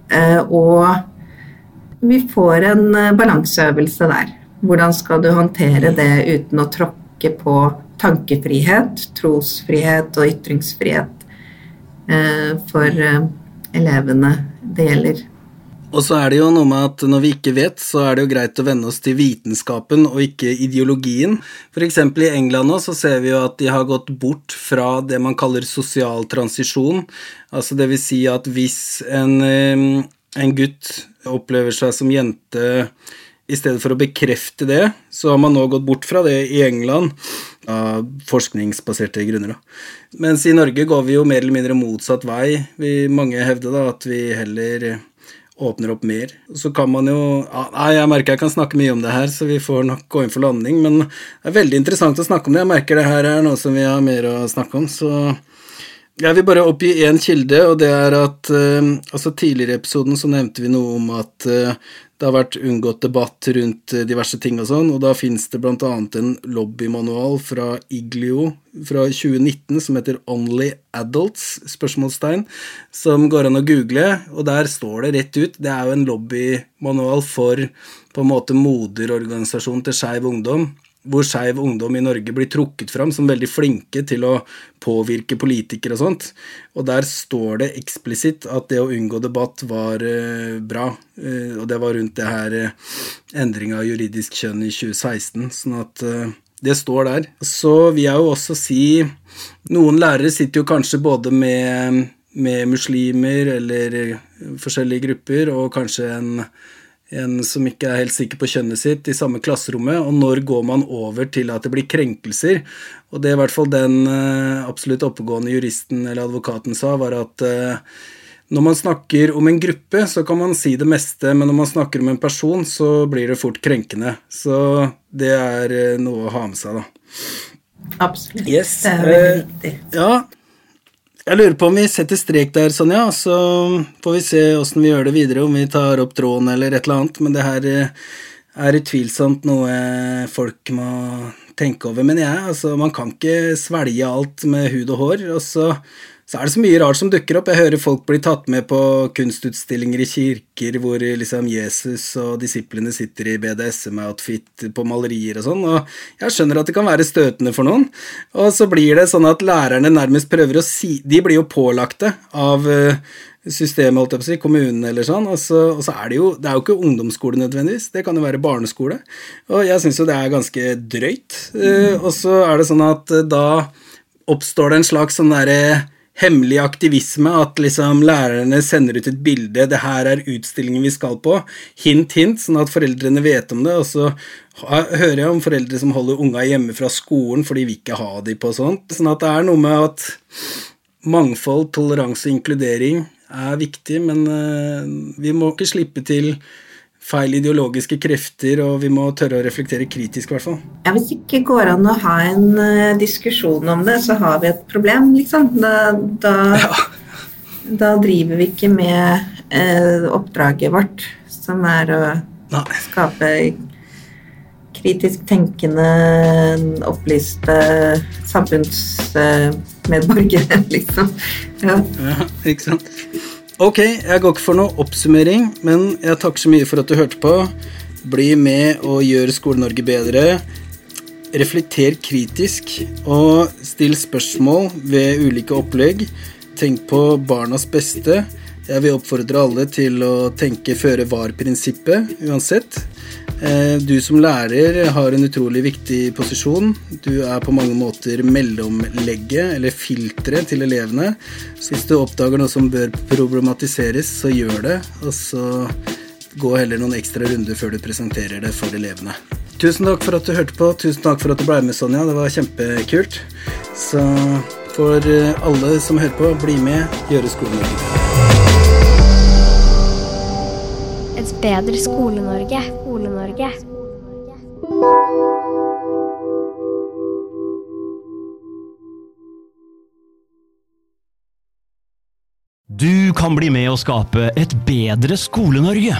Eh, og vi får en balanseøvelse der. Hvordan skal du håndtere det uten å tråkke på tankefrihet, trosfrihet og ytringsfrihet for elevene det. Og så er det jo noe med at når vi ikke vet, så er det jo greit å venne oss til vitenskapen og ikke ideologien. Eksempel i England nå så ser vi jo at de har gått bort fra det man kaller sosial transisjon. Altså det vil si at hvis en, eh, en gutt opplever seg som jente i stedet for å bekrefte det, så har man nå gått bort fra det i England av forskningsbaserte grunner. Da. Mens i Norge går vi jo mer eller mindre motsatt vei. Vi, mange hevder da at vi heller åpner opp mer. Så kan man jo Nei, jeg merker jeg kan snakke mye om det her, så vi får nok gå inn for landing, men det er veldig interessant å snakke om det. Jeg merker det her er noe som vi har mer å snakke om, så jeg vil bare oppgi én kilde, og det er at uh, altså Tidligere i episoden så nevnte vi noe om at uh, det har vært unngått debatt rundt uh, diverse ting og sånn, og da fins det blant annet en lobbymanual fra Iglio fra 2019 som heter Only Adults? spørsmålstegn, som går an å google, og der står det rett ut. Det er jo en lobbymanual for på en måte moderorganisasjonen til Skeiv Ungdom hvor skeiv ungdom i Norge blir trukket fram som veldig flinke til å påvirke politikere og sånt. Og der står det eksplisitt at det å unngå debatt var uh, bra. Uh, og det var rundt det her uh, endringa av juridisk kjønn i 2016. Sånn at det står der. Så vil jeg jo også si Noen lærere sitter jo kanskje både med, med muslimer eller forskjellige grupper, og kanskje en en som ikke er helt sikker på kjønnet sitt, i samme klasserommet, og når går man over til at det blir krenkelser? Og det i hvert fall den uh, absolutt oppegående juristen eller advokaten sa, var at uh, når man snakker om en gruppe, så kan man si det meste, men når man snakker om en person, så blir det fort krenkende. Så det er uh, noe å ha med seg, da. Absolutt. Yes. Det er veldig viktig. Ja, jeg lurer på om vi setter strek der, Sonja, så får vi se åssen vi gjør det videre, om vi tar opp tråden eller et eller annet, men det her eh, er utvilsomt noe folk må tenke over. Men jeg, altså, man kan ikke svelge alt med hud og hår, og så så er det så mye rart som dukker opp. Jeg hører folk bli tatt med på kunstutstillinger i kirker hvor liksom Jesus og disiplene sitter i BDSM-outfit på malerier og sånn, og jeg skjønner at det kan være støtende for noen. Og så blir det sånn at lærerne nærmest prøver å si De blir jo pålagte av eh, systemet, holdt jeg på å si, kommunen eller sånn, og så, og så, er det jo Det er jo ikke ungdomsskole nødvendigvis, det kan jo være barneskole, og jeg syns jo det er ganske drøyt. Uh, og så er det sånn at uh, da oppstår det en slags sånn derre hemmelig aktivisme, at liksom lærerne sender ut et bilde 'Det her er utstillingen vi skal på', hint, hint, sånn at foreldrene vet om det. Og så hører jeg om foreldre som holder unga hjemme fra skolen fordi de vil ikke ha de på sånt. Sånn at det er noe med at mangfold, toleranse og inkludering er viktig, men uh, vi må ikke slippe til feil ideologiske krefter, og vi må tørre å reflektere kritisk, i hvert fall. Ja, hvis det ikke går an å ha en uh, diskusjon om det, så har vi et problem, liksom. Da, da, ja. da driver vi ikke med uh, oppdraget vårt, som er å Nei. skape kritisk tenkende, opplyste samfunnsmedborgere, uh, liksom. Ja. ja, ikke sant. Ok, jeg går ikke for noe oppsummering, men jeg takker så mye for at du hørte på. Bli med og gjør Skole-Norge bedre. Reflekter kritisk, og still spørsmål ved ulike opplegg. Tenk på barnas beste. Jeg vil oppfordre alle til å tenke føre var-prinsippet uansett. Eh, du som lærer har en utrolig viktig posisjon. Du er på mange måter mellomlegget, eller filteret, til elevene. Så hvis du oppdager noe som bør problematiseres, så gjør det. Og så gå heller noen ekstra runder før du presenterer det for elevene. Tusen takk for at du hørte på. Tusen takk for at du ble med, Sonja. Det var kjempekult. Så for alle som hører på, bli med, gjøre skolen bedre. Et bedre Skole-Norge. Skole-Norge. Du kan bli med å skape et bedre Skole-Norge.